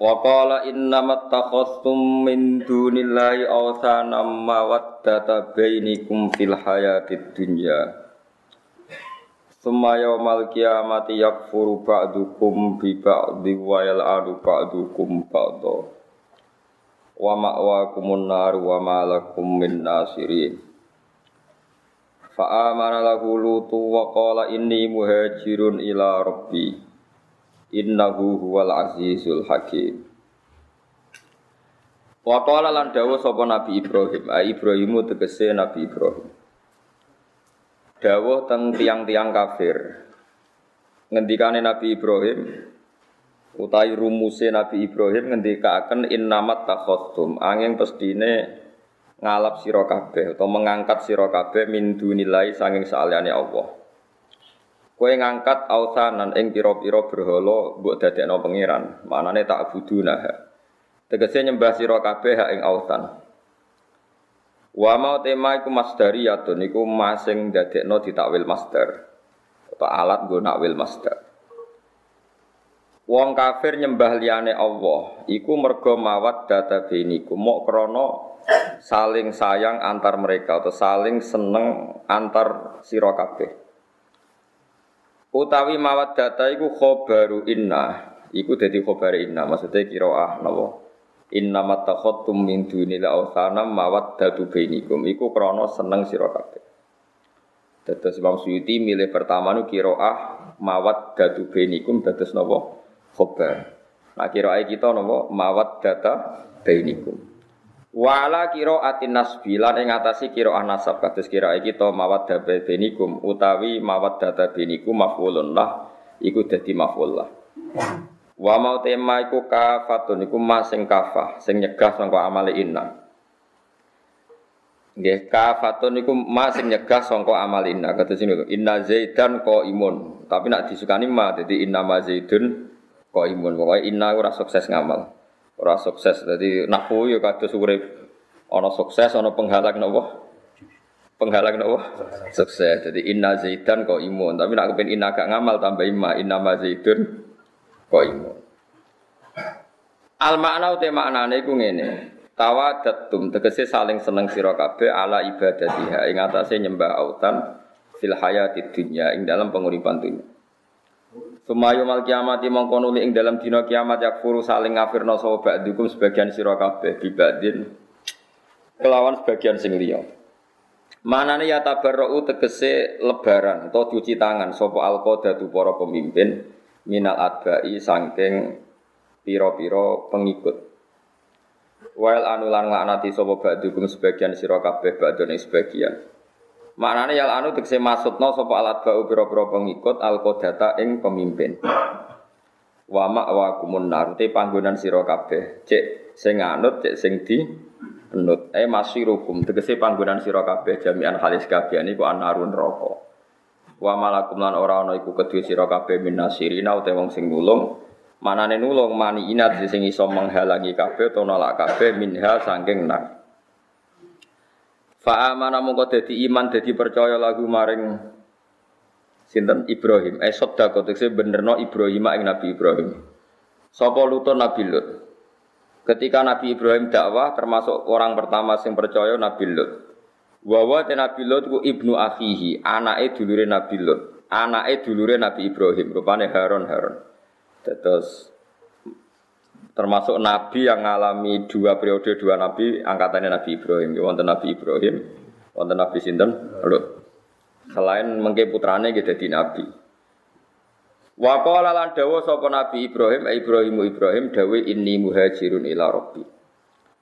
Wa qala innamat takhastum min dunillahi awthana mawaddata bainikum fil hayatid dunya. Summa yawmal qiyamati yakfuru ba'dukum bi ba'di wa yal'anu ba'dukum ba'da. Wa ma'wakumun nar wa ma min nasirin. Fa amana lahu lutu wa qala inni muhajirun ila rabbi innahu huwal azizul hakim Wa qala lan dawuh sapa Nabi Ibrahim, a Ibrahimu tegese Nabi Ibrahim. Dawuh teng tiang-tiang kafir. Ngendikane Nabi Ibrahim utawi rumuse Nabi Ibrahim ngendikaken innamat takhottum angin pestine ngalap sira kabeh atau mengangkat sira kabeh min dunilai sanging saliyane Allah. Kowe ngangkat autanan ing pira-pira berhala mbok dadekno pangeran. Manane tak buduna. Tegese nyembah sira kabeh ing autan. Wa mau tema iku masdariyatun iku masing dadekno ditakwil masdar. Atau alat nggo nakwil masdar. Wong kafir nyembah liyane Allah iku mergo mawat data beniku mok krana saling sayang antar mereka atau saling seneng antar sira. Utawi mawat data iku khobaru inna. Iku dadi khobar inna. Maksudnya kiroah napa? Inna mattakhottum min dunil awsanam mawat datu bainikum. Iku krono seneng sira kabeh. Dados Imam Suyuti milih pertama nu kiroah mawat datu bainikum dados napa? Khobar. Nah kiroah kita? Mawat data bainikum. Wala kiro atin nasbilan ing atasi kiro anasab kados kiro kita mawad dabe benikum utawi mawad data benikum mafulun lah iku dadi maful lah. Wa mau tema iku kafatun iku mas kafah sing nyegah sangka inna. Nggih kafatun iku mas sing nyegah sangka inna kados ini inna zaidan imun tapi nak disukani ma dadi inna ma zaidun imun pokoke inna ora sukses ngamal. Ora sukses. Jadi nahwu ya kados urip ana sukses ana penghalang napa? Penghalang napa? Sukses. Jadi inna zaidan kok imun. Tapi nak kepen inna gak ngamal tambah ima inna ma zaidun kok imun. Al makna ute maknane iku ngene. Tawadatum tegese saling seneng sira kabeh ala ibadatiha ing atase nyembah autan fil hayatid dunya ing dalam penguripan dunya. Sumayu mal kiamati mongko ing dalam dina kiamat yakfuru saling ngafirna sapa ba'dukum sebagian sira kabeh bibadin kelawan sebagian sing liya. Manane ya tabarra'u tegese lebaran atau cuci tangan sapa alqadatu para pemimpin minal adbai saking pira-pira pengikut. Wail anulan nglaknati sapa ba'dukum sebagian sira kabeh ba'done sebagian. Maknane yal anu tegese maksudna sapa alat bau pira-pira pengikut al qadata ing pemimpin. Wa ma wa kumun nar te panggonan sira kabeh. Cek sing anut cek sing di anut. Eh masirukum tegese panggonan sira kabeh jami'an halis kabeh niku anarun neraka. Wa malakum lan ora ana iku kedue sira kabeh minasirina utawa wong sing nulung. Manane nulung mani inat sing iso menghalangi kabeh utawa nolak kabeh minha saking nar. Fa amana mongko dadi iman dadi percaya lagu maring sinten Ibrahim. Eh sedekah tekse benerno Ibrahim ing Nabi Ibrahim. Sapa lutun Nabi Lut. Ketika Nabi Ibrahim dakwah termasuk orang pertama sing percaya Nabi Lut. Wawa te Nabi Lut ku ibnu akhihi, anake dulure Nabi Lut. Anake dulure Nabi Ibrahim, rupane Harun Harun. Terus termasuk nabi yang mengalami dua periode dua nabi angkatannya Nabi Ibrahim. Wonten Nabi Ibrahim wonten Nabi sinten? Lut selain mengke putrane gitu di nabi. Wa qala lan dawuh sapa Nabi Ibrahim Ibrahimu Ibrahim dawe inni muhajirun ila rabbi.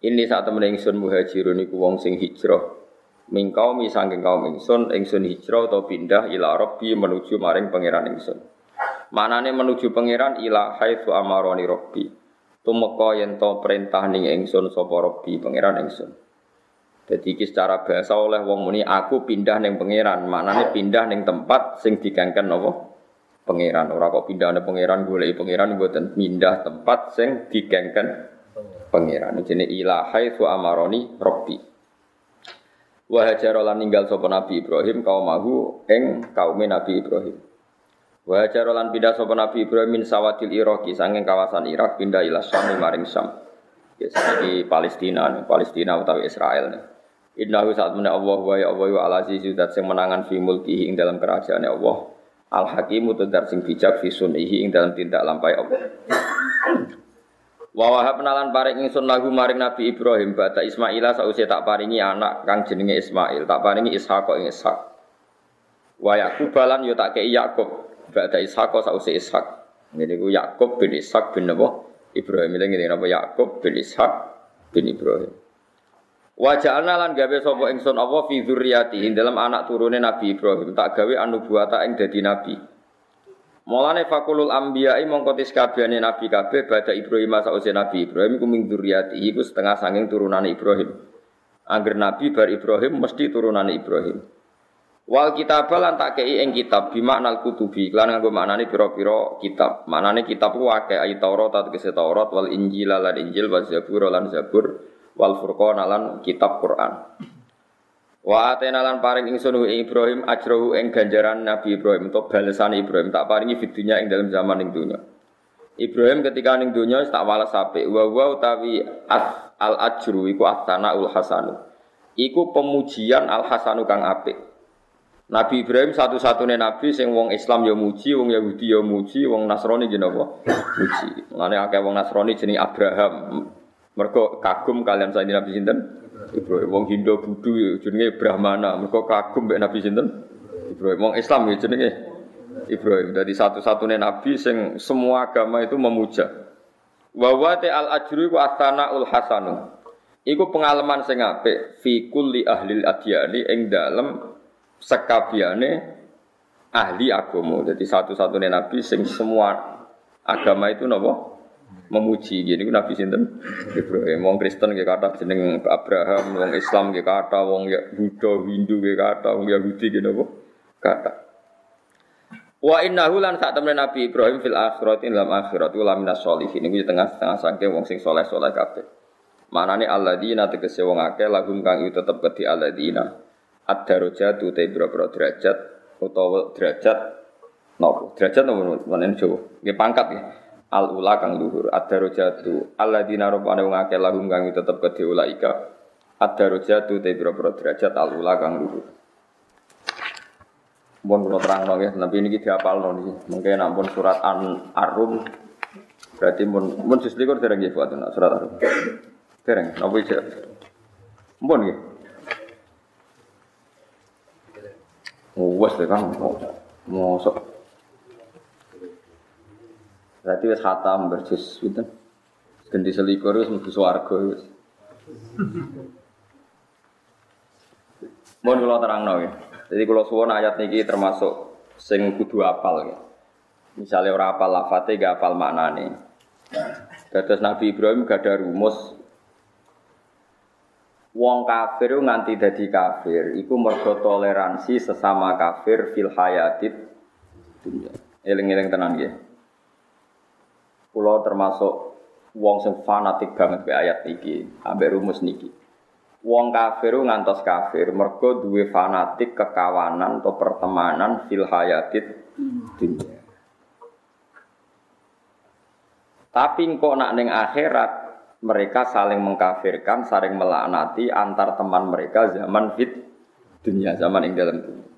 Ini saat temen ingsun muhajirun iku wong sing hijrah. Ming kaum sangking kaum ingsun ingsun hijrah atau pindah ila rabbi menuju maring pangeran ingsun. Manane menuju pangeran ila haitsu amaroni rabbi tumeka yen to perintah ning ingsun sapa Rabbi pangeran ingsun. Jadi iki secara bahasa oleh wong muni aku pindah ning pangeran, maknane pindah ning tempat sing digangken apa? Pangeran. Ora kok pindah ning pangeran goleki pangeran mboten pindah tempat sing digangken pangeran. Jenenge ilahai su amaroni Rabbi. Wa hajara lan ninggal sapa Nabi Ibrahim kaum mahu ing kaume Nabi Ibrahim. Wa hajara lan pindah sapa Nabi Ibrahim min sawatil Iraqi sanging kawasan Irak pindah ila Syam maring Syam. Ya saiki Palestina, nih, Palestina utawi Israel nih. Innahu saat menak Allah wa ya Allah wa ala zat sing menangan fi mulkihi ing dalam kerajaan Allah. Al Hakimu tudar sing bijak fi sunihi ing dalam tindak lampai Allah. Wa wahab nalan paring ingsun lagu maring Nabi Ibrahim bata Ismaila sause tak paringi anak kang jenenge Ismail, tak paringi Ishak ing Ishak. Wa Yakub balan yo tak kei Yakub bata Ishak sause Ishak. Ngene ku Yakub bin Ishak bin napa? Ibrahim ini ngene napa Yakub bin Ishak bin Ibrahim. Wa ja'alna lan gawe sapa ingsun apa fi dzurriyyatihi dalam anak turune Nabi Ibrahim tak gawe anubuwata ing dadi nabi. Mulane fakulul ambiyai mongko tis kabehane nabi kabeh badha Ibrahim sause nabi Ibrahim iku ming dzurriyyati iku setengah sanging turunane Ibrahim. Angger nabi bar Ibrahim mesti turunane Ibrahim. Wal kitab lan tak kei ing kitab bimaknal kutubi lan nganggo maknane pira-pira kitab. Maknane kitab ku akeh ayat Taurat tegese Taurat wal Injil lan Injil wal Zabur lan Zabur wal Furqan lan kitab Quran. Wa atena lan paring ingsun ing Ibrahim ajrohu ing ganjaran Nabi Ibrahim untuk balasan Ibrahim tak paringi fitunya ing dalam zaman ing dunya. Ibrahim ketika ning dunya tak walas apik wa wa utawi al ajru iku ul hasanu. Iku pemujian al hasanu kang apik. Nabi Ibrahim satu-satunya nabi sing wong Islam ya muji, wong Yahudi ya muji, wong Nasrani jenenge apa? Muji. Mulane akeh wong Nasrani jenenge Abraham. Mergo kagum kalian saiki Nabi sinten? Ibrahim wong Hindu Buddha ya jenenge Brahmana. Mergo kagum mek Nabi sinten? Ibrahim. Wong Islam ya jenenge Ibrahim. Dari satu-satunya nabi sing semua agama itu memuja. Wa al ajru wa ul hasanu. Iku pengalaman sing apik fi kulli ahli adyani ing dalem sekabiane ahli agama. Jadi satu-satunya nabi sing semua agama itu nopo? Memuji. Gini ku Nabi sinten? Ibrahim. Wong Kristen ge kata jeneng Abraham. Wong Islam ge kata wong ya Buddha Hindu ge kata wong Yahudi ge napa kata Wa innahu lan sak temen Nabi Ibrahim fil akhirat dalam akhirat ula minas sholihin. Iku tengah-tengah sangke wong sing soleh-soleh kabeh. Manane alladzina tegese wong akeh lahum kang itu tetep kedhi alladzina ad-darajatu te boro derajat utawa derajat napa derajat napa menen Jawa nggih pangkat nggih al ula kang luhur ad-darajatu alladzina rabbana wong akeh lahum kang tetep kedhe ulaika ad-darajatu te pira-pira derajat al ula kang luhur kalau terang nggih, tapi ini kita apal niki. Mungkin ampun surat An Arum berarti mun mun jus likur dereng nggih buat surat Arum. Dereng, napa iki? Nggih. Wes kan mosok Berarti wis khatam berjus pinten. Ganti selikur wis mlebu swarga. Mohon kula terangno ya. Jadi kalau suwon ayat niki termasuk sing kudu apal ya. Misalnya orang apal lafate gak apal maknane. Dados Nabi Ibrahim gak ada rumus Wong kafir nganti dadi kafir iku mergo toleransi sesama kafir fil hayatid dunya. Eling-eling tenan nggih. Kulo termasuk wong sing fanatik banget be ayat niki, ambek rumus niki. Wong kafir ngantos kafir, mergo duwe fanatik kekawanan atau pertemanan fil hayatid dunia. Tapi kok nak ning akhirat mereka saling mengkafirkan, saling melaknati antar teman mereka zaman fit dunia, zaman ing dalam dunia.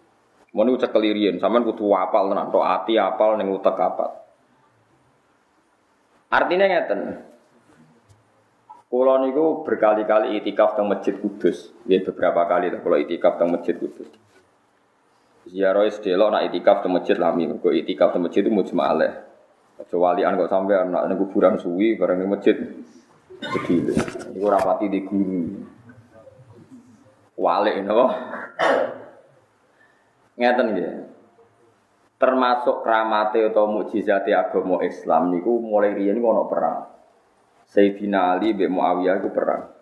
Mau nih ucap zaman kudu apal tenan, to ati apal ning utek apal. Artinya ngeten. Kulo niku berkali-kali itikaf teng Masjid Kudus. Ya beberapa kali lah kalau itikaf teng Masjid Kudus. Ziarah sedelok nak itikaf teng Masjid lami, kok itikaf teng Masjid itu mujmalah. Kecuali an kok anak ning kuburan suwi bareng ning masjid. Jadi iku rapati di guru. Wale napa? Ngeten nggih termasuk kramate atau mukjizat agama Islam niku mulai riyen ono perang. Sayyidina Ali bin Muawiyah itu perang.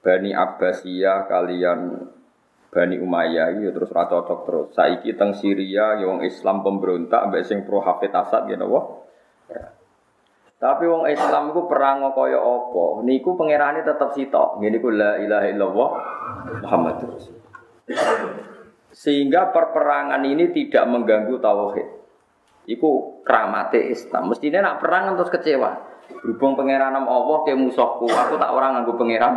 Bani Abbasiyah kalian Bani Umayyah itu terus ra cocok terus. Saiki teng Syria ya wong Islam pemberontak mbek sing pro Hafid Asad gitu wah. Tapi wong Islam iku perang kaya apa? Niku pangerane tetep sitok. Ngene iku la ilaha illallah Muhammadur Rasul. Sehingga perperangan ini tidak mengganggu tauhid. Iku keramate Islam. Mestinya nak perang terus kecewa. Berhubung pangeran Allah ke musuhku, aku tak orang nganggo pangeran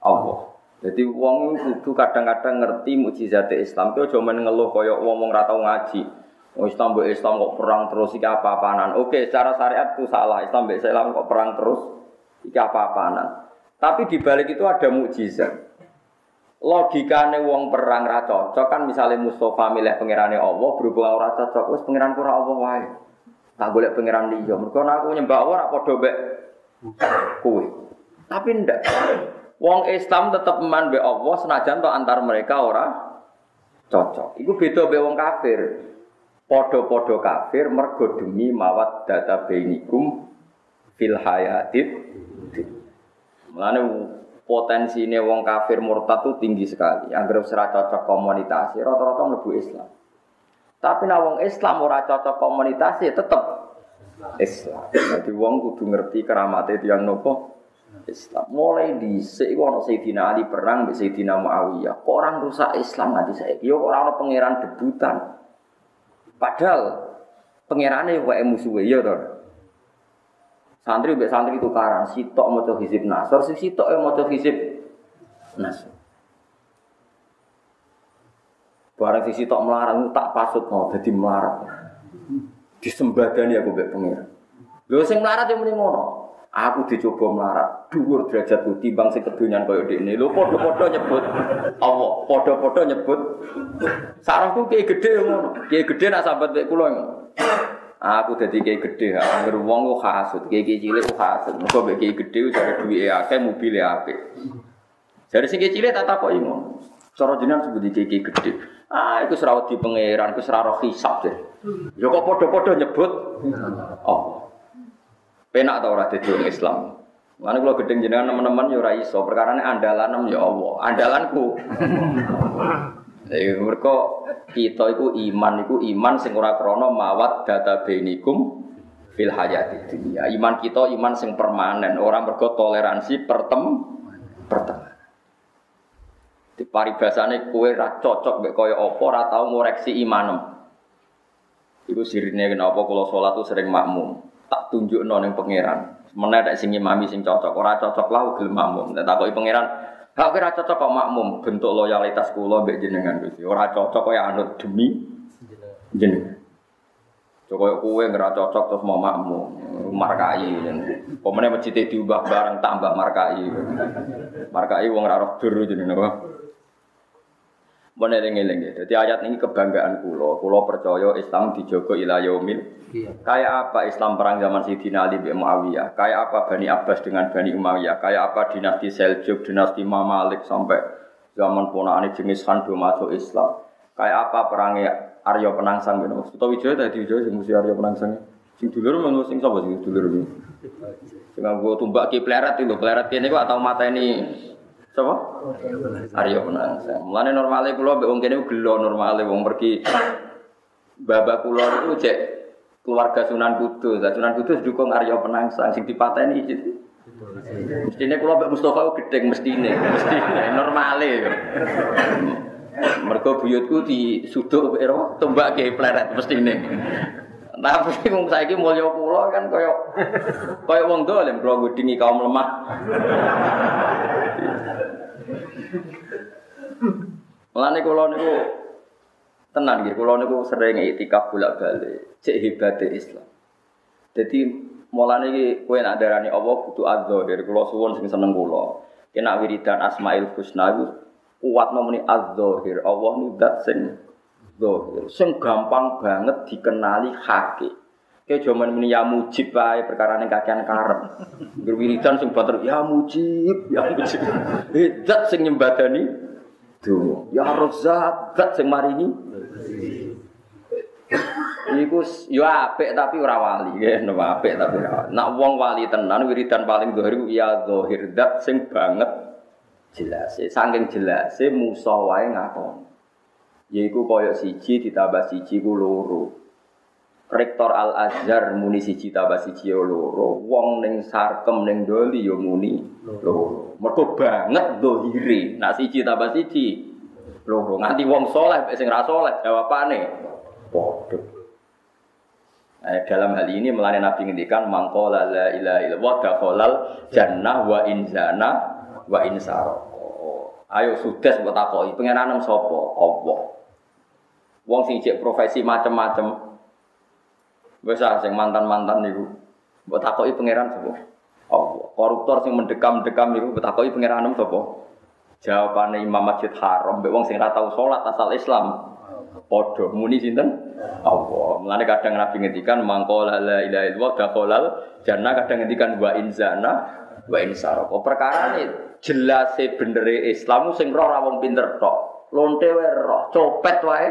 Allah. Jadi wong kudu kadang-kadang ngerti mukjizat Islam. Itu cuma ngeluh kaya wong wong ratau ngaji. Oh, Islam mbek Islam kok perang terus iki apa-apaanan. Oke, secara syariat itu salah. Islam mbek Islam kok perang terus iki apa-apaanan. Tapi di balik itu ada mukjizat. Logikane wong perang ra cocok kan misalnya Mustafa milih pangerane Allah berhubung ora cocok wis pangeran ora Allah wae. Tak golek pangeran liya. Mergo aku nyembah Allah ora padha mek kowe. Tapi ndak. Wong Islam tetap iman be Allah senajan to antar mereka ora cocok. Iku beda be wong kafir. Podo-podo kafir mergo demi mawat data bainikum fil hayatid. Mulane potensi ini wong kafir murtad itu tinggi sekali. Anggap serah cocok komunitas, rata-rata mlebu Islam. Tapi nah wong Islam ora cocok komunitas tetep Islam. Jadi wong kudu ngerti keramatnya yang nopo Islam. Mulai di iku ana Sayyidina Ali perang mbek Sayyidina Muawiyah. Orang rusak Islam nanti saya? Yo orang pangeran debutan. Padahal pangerane wae musuhe ya to. Santri mbek santri itu karang sitok maca hizib nasr, si sitok e maca hizib nasr. Barang si sitok melarang tak pasut mau dadi melarat. Disembadani aku mbek pangeran. Lho sing melarat yo muni ngono. Aku dicoba melarat, dhuwur derajatku timbang sing kedonyan kaya dekne. Lho padha-padha nyebut Allah, padha-padha nyebut sarangku kiai gedhe ngono. Kiai gedhe nak sambat mek kula ngono. Aku dadi kiai gedhe, anggere wong kok hasud, kiai cilik kok hasud. Muga mek kiai gedhe jare duwike akeh, mobile apik. Jare sing cilik tak takoki ngono. Cara jenengan sebut kiai gedhe. Ah, iku serawat di pangeran, iku seraro hisab deh. Ya kok padha-padha nyebut Allah. Penak tau ora dadi Islam. Mana kalau gedeng jenengan teman-teman ora iso, perkarane andalan ya Allah, andalanku. Jadi mereka kita itu iman itu iman sing ora krana mawat data benikum fil hayati dunia. Iman kita iman sing permanen, orang mergo toleransi pertem pertem. Di paribasane kue ra cocok mek kaya apa ora tau ngoreksi imanem. Iku sirine kenapa kalau sholat tuh sering makmum tak tunjuk ning pangeran. Menek sing imami sing cocok, ora cocok lah gelem makmum. Takoki pangeran, hak ora cocok kok makmum, bentuk loyalitas kula mbek jenengan Gusti. Ora cocok kok ya anut demi jenengan. Coba kue nggak cocok terus mau makmum, markai. Pemenang masjid diubah bareng tambah markai. Markai uang raro dulu jadi napa? Mana eling-eling ya. Jadi ayat ini kebanggaan kulo. Kulo percaya Islam dijogo ila yaumil. Iya. Kayak apa Islam perang zaman Sidina Ali bin Muawiyah? Kayak apa Bani Abbas dengan Bani Umayyah? Kayak apa dinasti Seljuk, dinasti Mamalik sampai zaman ponakane jenis Handu masuk Islam? Kayak apa perangnya Arya Penangsang gitu. Kita Wijaya tadi Wijaya sing mesti Arya Penangsang. Sing dulur mau sing sapa sing dulur? Sing nggo tumbak ki pleret itu, pleret kene kok atau mata ini Sapa? Aryo Penangsang. Mulane normale kula mbek wong kene gelo normale wong pergi babak kula niku cek keluarga Sunan Kudus. Sunan Kudus dukung Aryo Penangsang sing dipateni iki. Mestine kula mbek Mustofa gedeng mestine, mestine normale. Mergo buyutku disuduk ero tombak ke pleret mestine. Tapi wong saiki mulya kula kan kaya kaya wong dolen kula ngudingi kaum lemah. Mulane kula niku tenan nggih, kula niku sering itikaf bolak-balik, cek hebate Islam. Jadi mulane iki kowe nek darani Allah kudu adzahir, kula suwun sing seneng kula. Kena wiridan Asmaul Husna iku kuat nomeni adzahir. Allah nu dat sing zahir, sing gampang banget dikenali hakik. Kayak zaman ini ya mujib bae perkara ning kakean karep. Berwiridan sing bater ya mujib, ya mujib. Zat sing nyembadani Ya Razzaq, zat sing marini. Iku yo apik tapi ora wali, ya nama apik tapi ora. Nak wong wali tenan wiridan paling dohir iku ya dohir dat sing banget jelas. Saking jelas musa wae ngakon. Yaiku koyo siji ditambah siji ku loro. Rektor Al Azhar muni siji tambah siji yo loro. Wong ning sarkem ning doli yo muni loro. Mergo banget dohire. Nak siji tambah siji loro. Nganti wong soleh sing ra soleh jawabane padha. Eh, dalam hal ini melalui Nabi ngendikan mangkola la ilaha illallah dakhalal jannah wa in zana wa in saroko. Ayo sudes mbok takoki pengenanem sapa? Allah. Wong sing profesi macem-macem. Wis ah sing mantan-mantan niku. Mbok takoki pangeran sapa? Allah. Koruptor sing mendekam-mendekam niku mbok takoki pangeranem sapa? Jawabane Imam Masjid Haram, mbek wong sing ora tau salat asal Islam. Padha muni sinten? Allah. Mulane kadang Nabi ngendikan mangkola la ilaha illallah dakhalal jannah kadang ngendikan wa in zana wa sarqa. Perkara ini jelas benere Islam sing roh wong pinter tok. Lonte wae roh, copet wae.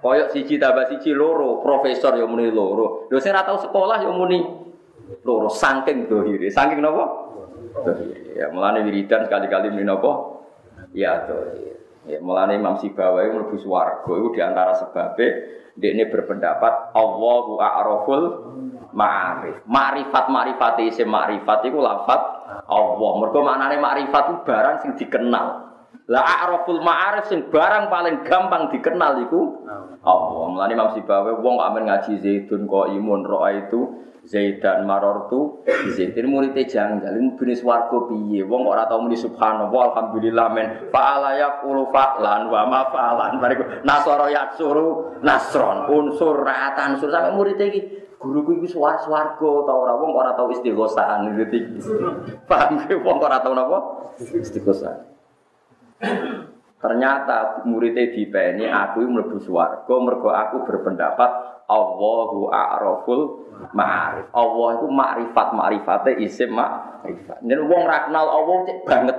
Koyok siji tambah siji loro, profesor ya muni loro. Lho sing ora tau sekolah ya muni loro saking dohire. Saking napa? Dohire. Ya mulane wiridan sekali-kali muni napa? Ya dohir. Ya, mulane Imam Sibawa itu mlebu swarga sebabnya dia ini berpendapat Allahu a'raful ma'arif. Ma'rifat ma'rifat isim ma'rifat itu lafat Allah. Mergo maknane ma'rifat itu barang sing dikenal. Lah a'raful ma'arif sing barang paling gampang dikenal iku Allah. Mulane Imam Sibawa wong kok amen ngaji Zaidun kok imun roa itu Zaidan marortu Zaidin muridnya janggal ini bini swargo piye? Wong kok ora tau muni subhanallah alhamdulillah men. Fa'ala yaqulu fa'lan wa ma fa'lan. Bariku nasara yaksuru nasron unsur ra'atan sur sampe muridnya iki. Guruku iki suar swargo tau ora? Wong ora tau istighosahan gitu paham ge wong ora tau napa? Istighosahan Ternyata muridnya dipeni aku mlebu swarga mergo aku berpendapat Allahu a'raful ma'arif. Allah itu makrifat makrifate isim makrifat. Yen wong ra kenal Allah cek banget.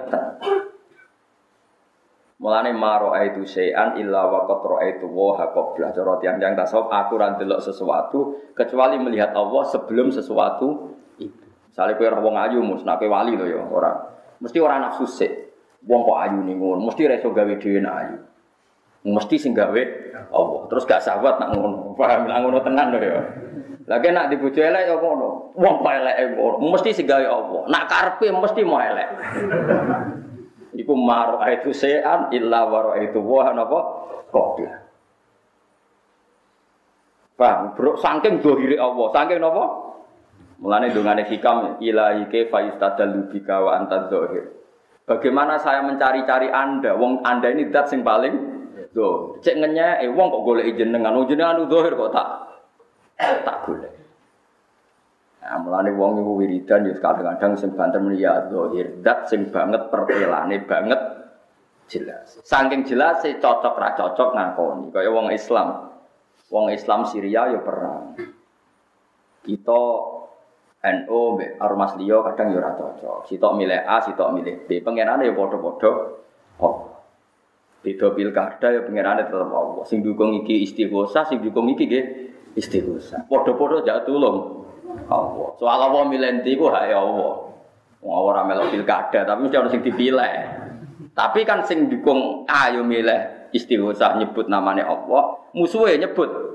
Mulane maro itu sayan illa wa qad ra'aitu wa qabla cara tiyang-tiyang tasawuf aku ra ndelok sesuatu kecuali melihat Allah sebelum sesuatu itu. Misalnya kowe wong ayu mus, nek kowe wali lho ya ora. Mesti ora nafsu sik. Wong kok ayu ning ngono, mesti ra iso gawe dhewe nek ayu. Mesti sing gawe Allah. Terus gak sahabat nak ngono. Paham nak ngono tenan lho ya. Lagi nak dibojo elek ya ngono. Wong kok elek ngono, mesti sing gawe Allah. Nak karepe mesti mau elek. Iku maro itu sean illa waro itu wah napa qabla. Paham, bro, saking dohiri Allah, saking napa? Mulane dongane hikam ilahi kaifa yustadallu bika wa anta. Bagaimana saya mencari-cari Anda? Wong Anda ini dat sing paling do. Cek ngenyek, eh wong kok golek jenengan, wong jenengan dzahir kok tak tak golek. Nah, mulane wong iku wiridan ya kadang-kadang sing banter muni ya dzahir, dat sing banget pertelane banget jelas. Saking jelas cocok ra cocok ngakoni. Kaya wong Islam. Wong Islam Syria ya perang. Kita NU mbek ormas liya kadang ya ora cocok. Sitok milih A, sitok milih B. Pengenane ya padha-padha oh. Beda pilkada ya pengenane tetep Allah. Sing dukung iki istighosa, sing dukung iki nggih istighosa. Padha-padha jak tulung Allah. Soal Allah milih ndi ku hak Allah. Wong ora melok pilkada, tapi mesti ono sing dipilih. Tapi kan sing dukung ayo milih istighosa nyebut namanya Allah, musuhnya nyebut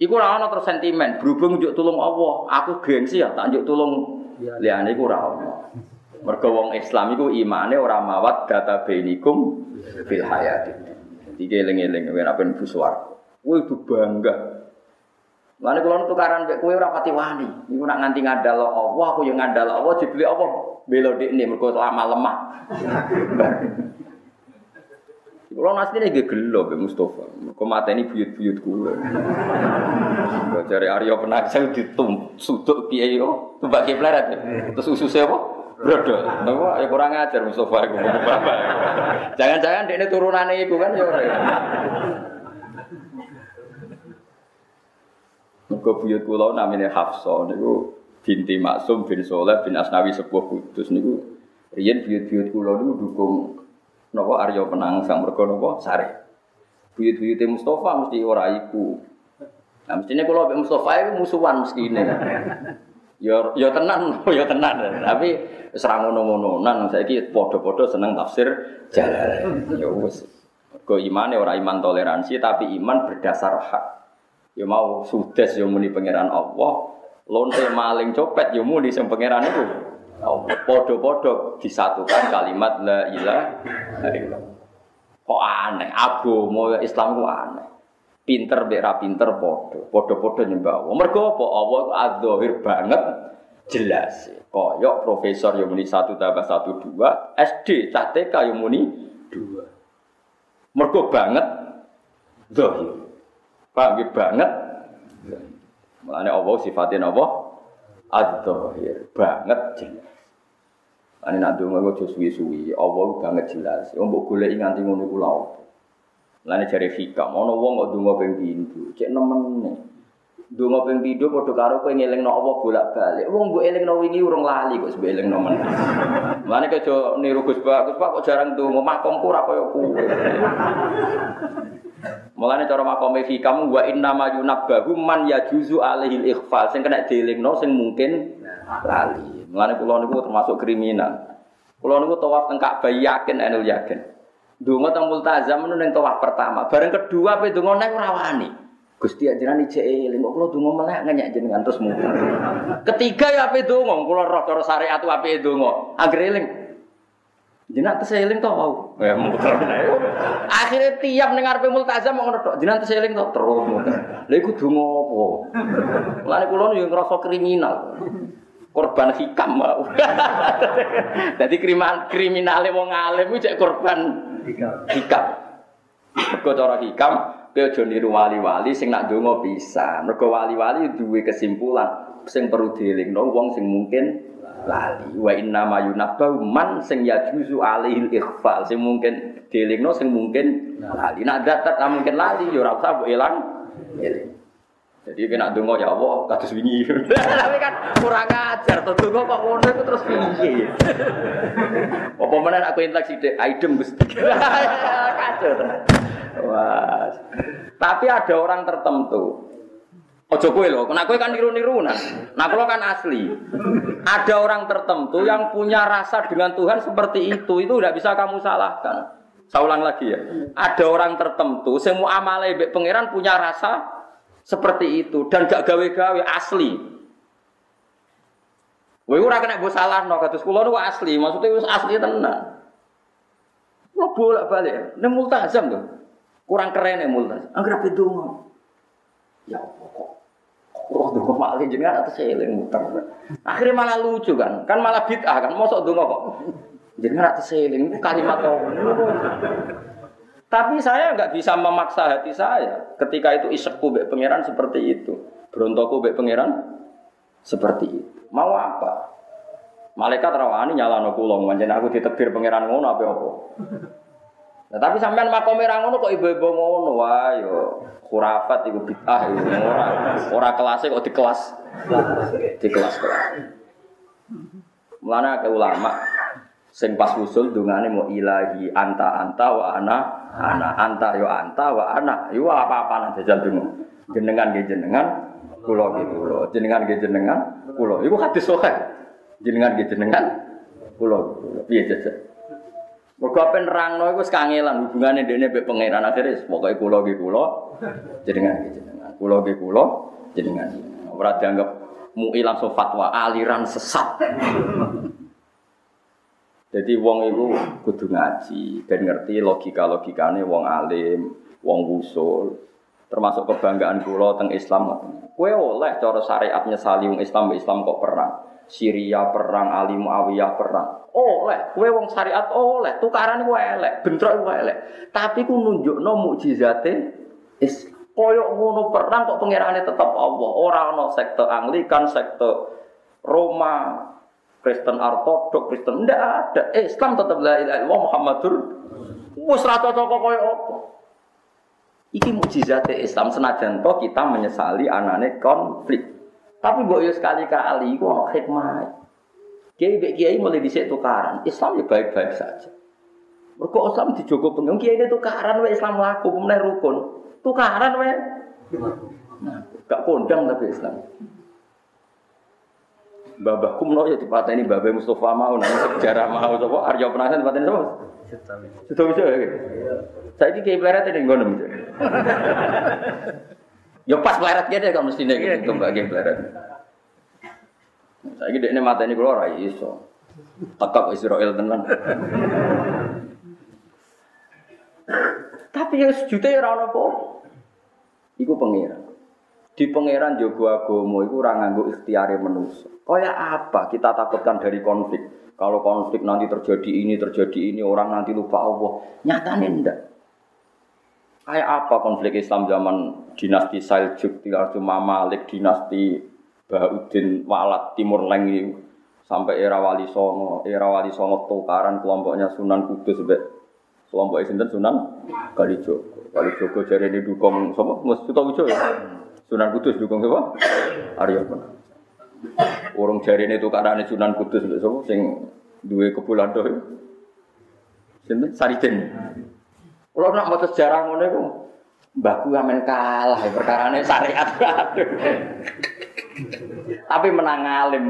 Iku ora ana terus sentimen, berhubung njuk tulung Allah, aku gengsi ya tak njuk tulung liyane iku ora ana. Mergo wong Islam iku imane ora mawat data bainikum fil hayati. Jadi eling-eling yen apa mlebu swarga. Kowe itu bangga. Lane kula tukaran mek kowe ora pati wani. Iku nak nganti ngandal Allah, aku yo ngandal Allah dibeli Allah belo dekne mergo lama lemah. Kulo asline nggih gelo Mbak Mustofa. Kok mateni buyut-buyut kula. Kok jare Arya Penangsang ditum suduk piye yo, tumbak kipleret. Terus ususe apa? Brodol. Napa ya kurang ajar Mustofa iku. Jangan-jangan dekne turunane iku kan ya ora. Muga buyut kula namine Hafsah niku binti Maksum bin Soleh bin Asnawi sepuh kudus niku riyen buyut-buyut kula niku dukung napa Arya Penangsang mergo napa sare. Buyut-buyute Mustafa mesti ora iku. Nah, mestinya kalau Mbak Mustafa itu musuhan mesti ini. Yo yo tenan, yo tenan. Tapi serang ngono-ngononan saiki padha-padha seneng tafsir jalan. Yo wis. Kok imane ora iman toleransi tapi iman berdasar hak. Yo mau sudes yo muni pangeran Allah, lonte maling copet yo muni sing pangeran itu. Allah padha-padha disatukan kalimat la ilaha illallah. Kok aneh, agama Islam ku aneh pinter mbek ra pinter padha. Padha-padha nyembah Allah. Mergo apa? Allah adzahir banget jelas. Koyok profesor yang muni satu tambah satu dua, SD cah TK yang muni dua. Mergo banget zahir. Paham ya? banget. Mulane Allah sifatnya apa? Adzahir banget jelas. Ane nak donga kok suwi-suwi, Allah banget jelas. Wong mbok golek nganti ngono ku lha Lane jare hikam, ana wong kok donga ping pindho, cek nemen. Donga ping pindho padha karo kowe ngelingno apa bolak-balik. Wong mbok elingno wingi urung lali kok sebab elingno men. Lane kejo niru Gus Pak, Gus Pak kok jarang donga, makomku ora kaya kuwe. Mulane cara makome hikam wa inna ma yunabbahu man yajuzu alaihi ikhfal sing kena dielingno sing mungkin lali. Mulane kula niku termasuk kriminal. Kula niku tawaf teng Ka'bah yakin enul yakin. Dungo teng multazam nu ning tawaf pertama. Bareng kedua pe dungo nek ora wani. Gusti ajaran ijek eling kok kula donga melek ngenyek jenengan terus muter. Ketiga ya ape donga, kula roh cara syariat ape donga. Anggere eling. Jenengan tes eling to mau. Ya muter. Tiap ning arepe multazam ngono tok. Jenengan tes terus muter. Lha iku donga apa? Mulane kula yo ngrasa kriminal. Korban hikam mau. Jadi kriminal kriminale wong alim cek korban hikam. Mergo cara hikam kowe aja niru wali-wali sing nak donga bisa. Mergo wali-wali duwe kesimpulan sing perlu dielingno wong sing mungkin lali. Wa inna ma yunabbahu man sing yajuzu alaihi ikhfal sing mungkin dielingno sing mungkin lali. Nak datat mungkin lali yo ora usah mbok elang. Eling. Jadi kena dungo ya Allah, kados wingi. Tapi kan kurang ajar, tuh dungo kok ngono itu terus piye. Apa mana aku entek sithik, aidem Gusti. Kacau. Wah. Tapi ada orang tertentu. Ojo kowe lho, nek kowe kan niru-niru nah. Nah, kalau kan asli. Ada orang tertentu yang punya rasa dengan Tuhan seperti itu, itu tidak bisa kamu salahkan. Saya ulang lagi ya. Ada orang tertentu, semua amale pangeran punya rasa seperti itu dan gak gawe-gawe asli. Kowe ora kena mbok salahno kados kula niku asli, maksudnya wis asli tenan. Kula bolak-balik, ning multazam lho. Kurang keren ya multazam. Angger ape donga. Ya Allah kok roh donga malih jenengan atas eling muter. Akhirnya malah lucu kan, kan malah bid'ah kan, mosok donga kok. Jenengan atas eling kalimat kok. Tapi saya nggak bisa memaksa hati saya ketika itu isekku bek pangeran seperti itu, berontokku bek pangeran seperti itu. Mau apa? Malaikat rawani nyala no kulong, manjen aku ditekdir pangeran ngono apa apa. Nah, tapi sampean makom ngono kok ibu-ibu ngono, wah yo khurafat ibu bid'ah ibu ora ora kelasnya kok di kelas di kelas kelas. Mulane ulama sing pas usul dungane mau ilahi anta anta wa ana anak anta yo anta wa anak yo apa apa nanti jajal dungo. Jenengan ge jenengan kulo ge kulo jenengan ge jenengan kulo iku hadis sahih. Jenengan ge jenengan kulo piye jajal? Mergo apa nerangno iku wis hubungane dene mbek pangeran akhire pokoke kula ge kula. Jenengan ge jenengan kula ge kula. Jenengan ora dianggap mu'i langsung fatwa aliran sesat jadi wong itu kudu ngaji dan ngerti logika-logikane wong alim, wong wusul. Termasuk kebanggaan kula teng Islam. Kue oleh cara syariatnya saling Islam Islam kok perang. Syria perang, Ali Muawiyah perang. Oleh, kue wong syariat oleh, tukaran kue elek, bentrok kue elek. Tapi ku nunjukno mukjizate Islam. Koyok ngono perang kok pangerane tetap Allah. Orang no sekte Anglikan, sekte Roma, Kristen ortodok, Kristen ndak ada. Islam tetap la ilaha illallah Muhammadur wis ra cocok koyo apa. Iki mukjizat Islam senajan to kita menyesali anane konflik. Tapi mbok yo sekali-kali iku ono hikmah. Kiai mbek kiai mulai dhisik tukaran. Islam ya baik-baik saja. Mergo Islam dijogo pengen kiai ini tukaran wae Islam laku pemenang rukun. Tukaran wae. Nah, Gak kondang tapi Islam. Babah kumno ya dipateni Babah Mustafa mau nang sejarah mau sapa Arya Penasan dipateni sapa? Sudah bisa ya. Saya ini kayak peleret ini ngono. Ya pas peleret dia kan mesti nih gitu mbak game peleret. Saya ini dia mata ini keluar rai iso. Tekap Israel tenan. Tapi yang sejuta ya rano apa? Iku pangeran. Di pangeran jogo agomo iku ora nganggo ikhtiare manusia. Kaya apa kita takutkan dari konflik? Kalau konflik nanti terjadi ini, terjadi ini, orang nanti lupa Allah. Nyatanya enggak. Kayak apa konflik Islam zaman dinasti Saljuk, dinasti Mamalik, dinasti Baudin, Walat, Timur Leng. Sampai era Wali Songo, era Wali Songo tukaran kelompoknya Sunan Kudus sampai kelompok sinten Sunan Kalijogo. Kalijogo jadi ini dukung sama Mas Sutowijo ya. Sunan Kudus dukung siapa? Arya Penasaran. Orang jari ini tukaran Sunan Kudus lho sapa sing duwe kebulan doh. Sinten Sariden. Kalau nak mau sejarah ngono iku mbahku amen kalah perkarane syariat. tapi menang alim.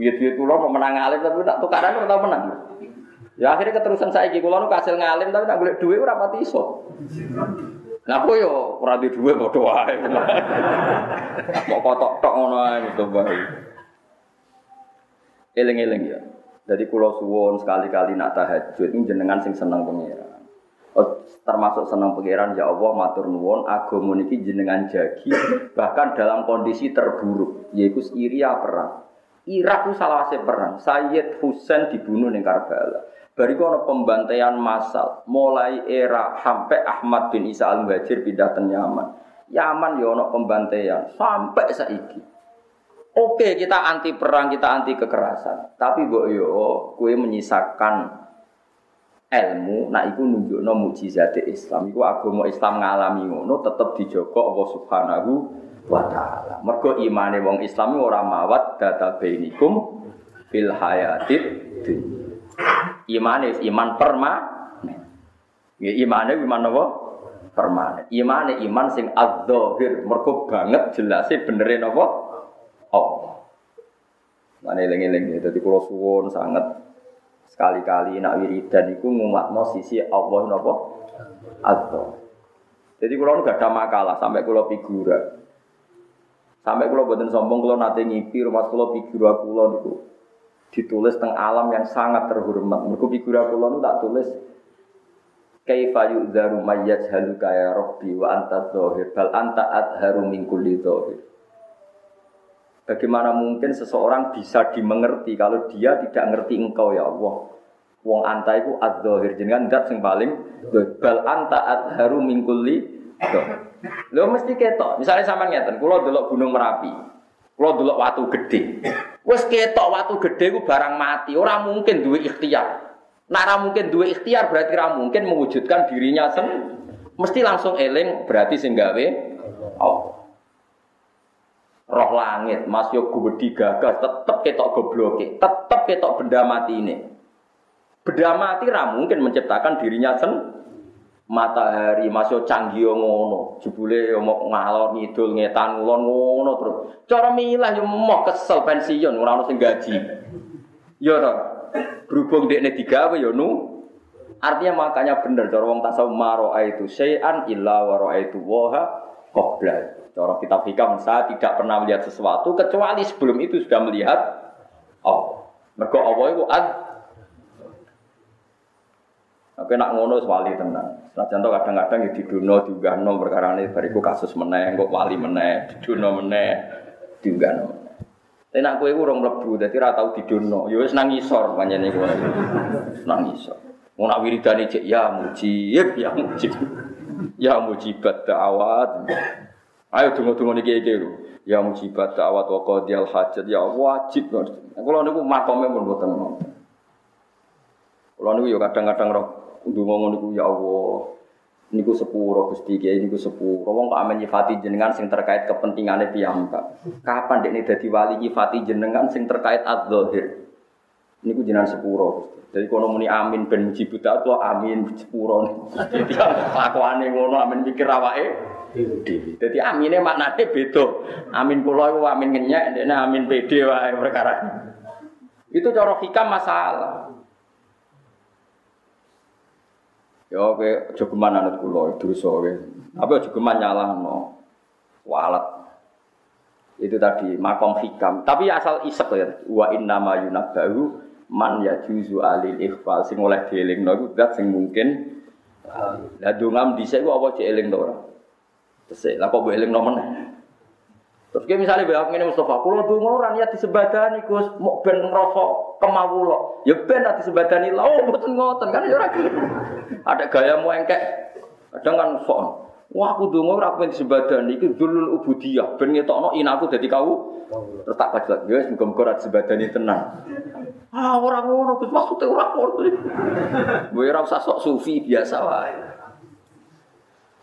Biar-biar kula mau menang alim tapi tak tukaran ora tau menang. Ya akhirnya keterusan saya iki kula nu kasil ngalim tapi nak golek dhuwit ora pati iso. Nah aku yo ora di dhuwit padha wae. Kok kotok tok ngono ae gitu bae. Eling-eling ya. Jadi kulo suwon sekali-kali nak tahajud ini jenengan sing seneng pangeran. Oh, termasuk seneng pangeran ya Allah matur nuwun agama niki jenengan jagi bahkan dalam kondisi terburuk yaitu Syria perang. Irak itu salah perang. Sayyid Husain dibunuh di Karbala. Bariku ada pembantaian massal mulai era sampai Ahmad bin Isa al Muhajir pindah ke Yaman. Yaman ya ada pembantaian sampai saiki. Oke, kita anti perang, kita anti kekerasan. Tapi mbok yo kue menyisakan ilmu, nah iku nunjukno mukjizat Islam. Iku agama Islam ngalami ngono tetep dijogo Allah Subhanahu wa taala. Mergo imane wong Islam ora mawat data bainikum fil hayatid dunya. Imane iman perma. Ya imane iman apa? Permanen. Imane iman sing adzahir, mergo banget jelase benere napa? Allah. Mana eling-eling ya, jadi kalau suwon sangat sekali-kali nak wiridan itu ngumatno sisi Allah napa? Allah. Jadi kalau nggak ada makalah sampai kalau figura. Sampai kalau buatin sombong kalau nanti ngipi rumah kalau figura kulo itu ditulis teng alam yang sangat terhormat. Mereka figura kulo itu tak tulis Kaifa yu'dharu mayyaj haluka ya Rabbi wa anta dhahir bal anta adharu min kulli dhahir. Bagaimana mungkin seseorang bisa dimengerti kalau dia tidak ngerti engkau ya Allah. Wong anta itu adzahir jenengan dat sing paling bal anta adharu min kulli Lho mesti ketok. Misalnya sama ngeten, kula delok Gunung Merapi. Kula delok watu gede. Wes ketok watu gede ku barang mati, ora mungkin duwe ikhtiar. Ora mungkin duwe ikhtiar berarti ora mungkin mewujudkan dirinya sen mesti langsung eling berarti sing gawe Allah roh langit, Mas yo gede gagas, tetep ketok gobloke, tetep ketok benda mati ini. Benda mati ra mungkin menciptakan dirinya sen matahari, Mas yo canggih ngono, jebule mau ngalor ngidul ngetan ngulon ngono terus. Cara milah yo mau kesel pensiun ora ono sing gaji. Yo ora. Berhubung dekne digawe yo nu Artinya makanya bener cara wong tasawuf maro itu syai'an illa wa itu waha qabla. Cara kitab hikam saya tidak pernah melihat sesuatu kecuali sebelum itu sudah melihat Allah. Mergo Allah ad. Tapi nak ngono wali tenang. Nah contoh kadang-kadang di duno juga no perkara ini bariku kasus meneh, kok wali meneh, di duno meneh, juga no. Tapi nak kue urung lebu, jadi rata tahu di duno. Yo ya wis nangisor panjane kowe. Nangisor. Mau nak wiridane cek ya mujib, ya mujib. Ya mujibat da'awat. Ayo tunggu-tunggu nih kayak. Ya mujibat da'wat wa qadiyal hajat ya wajib. Kalau niku makome pun mau. Kalau niku ya kadang-kadang roh ndonga niku ya Allah. Niku sepuro Gusti Kiai niku sepuro. Wong kok amen nyifati jenengan sing terkait kepentingane piyambak. Kapan dekne dadi wali nyifati jenengan sing terkait adzahir. Niku jenengan sepuro Gusti. Jadi kono muni amin ben mujibut amin sepuro. Jadi kelakuane ngono amin mikir awake Dewi. Jadi amine maknane beda. Amin kula iku amin ngenyek, dene amin pede wae perkara. Itu cara hikam masalah. Ya oke, aja geman anut kula dosa kowe. Tapi aja geman nyalahno. Walat. Itu tadi makom hikam. Tapi asal isek ya. Wa inna ma yunabbahu man yajuzu alil ikhfal sing oleh dielingno iku zat sing mungkin lah dongam dhisik ku apa cek eling to ora? Tesik, lah kok mbok eling nomen. Terus kayak misalnya bapak ini Mustafa, kalau tuh orang ya disebadani Gus, mau ben ngerosok kemawulo, ya ben nanti disebadani lah, oh betul ngoten kan ya gitu. Ada gaya mau engkek, kadang kan sok. Wah aku dungo ora ben disebadani iku dulul ubudiyah, ben ngetokno inaku dadi kau. Terus tak kajak, ya muga-muga ora tenang. Ah orang ngono Gus, maksudnya ora ngono. Gue ora sok sufi biasa wae.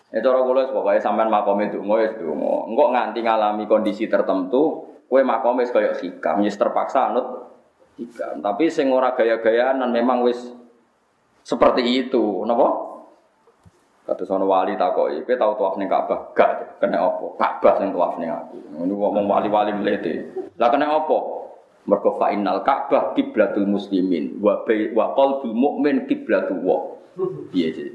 Ya cara kula pokoke sampean makome donga ya donga. Engko nganti ngalami kondisi tertentu, kowe makome wis kaya hikam, wis terpaksa anut hikam. Tapi sing ora gaya-gayaan memang wis seperti itu, napa? Kata sono wali takoki, kowe tau tuaf ning Ka'bah? Gak, kena apa? Ka'bah sing tuaf ning aku. Ini ngomong wali-wali mlete. Lah kena apa? Mergo fa innal Ka'bah kiblatul muslimin wa wa qalbul mukmin kiblatu wa. Piye sih?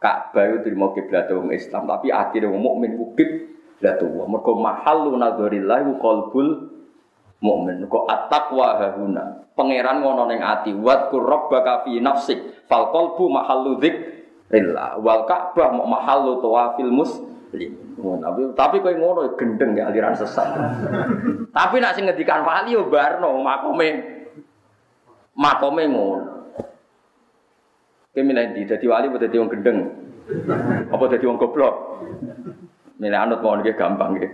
Ka'bah itu terima kiblat wong Islam, tapi akhirnya wong mukmin ku kiblat wong. Mergo mahallu nadzarillah ku qalbul mukmin. Mergo at-taqwa hahuna. Pangeran ngono ning ati, wa rabbaka fi nafsik. Fal qalbu mahallu dzikrillah. Wal Ka'bah mahallu tawafil muslim. Tapi tapi kowe ngono gendeng ya aliran sesat. tapi nak sing ngendikan wali yo barno makome makome ngono. Kowe milih ndi? Dadi wali apa dadi wong gendeng? Apa dadi wong goblok? Milih anut mawon nggih gampang nggih.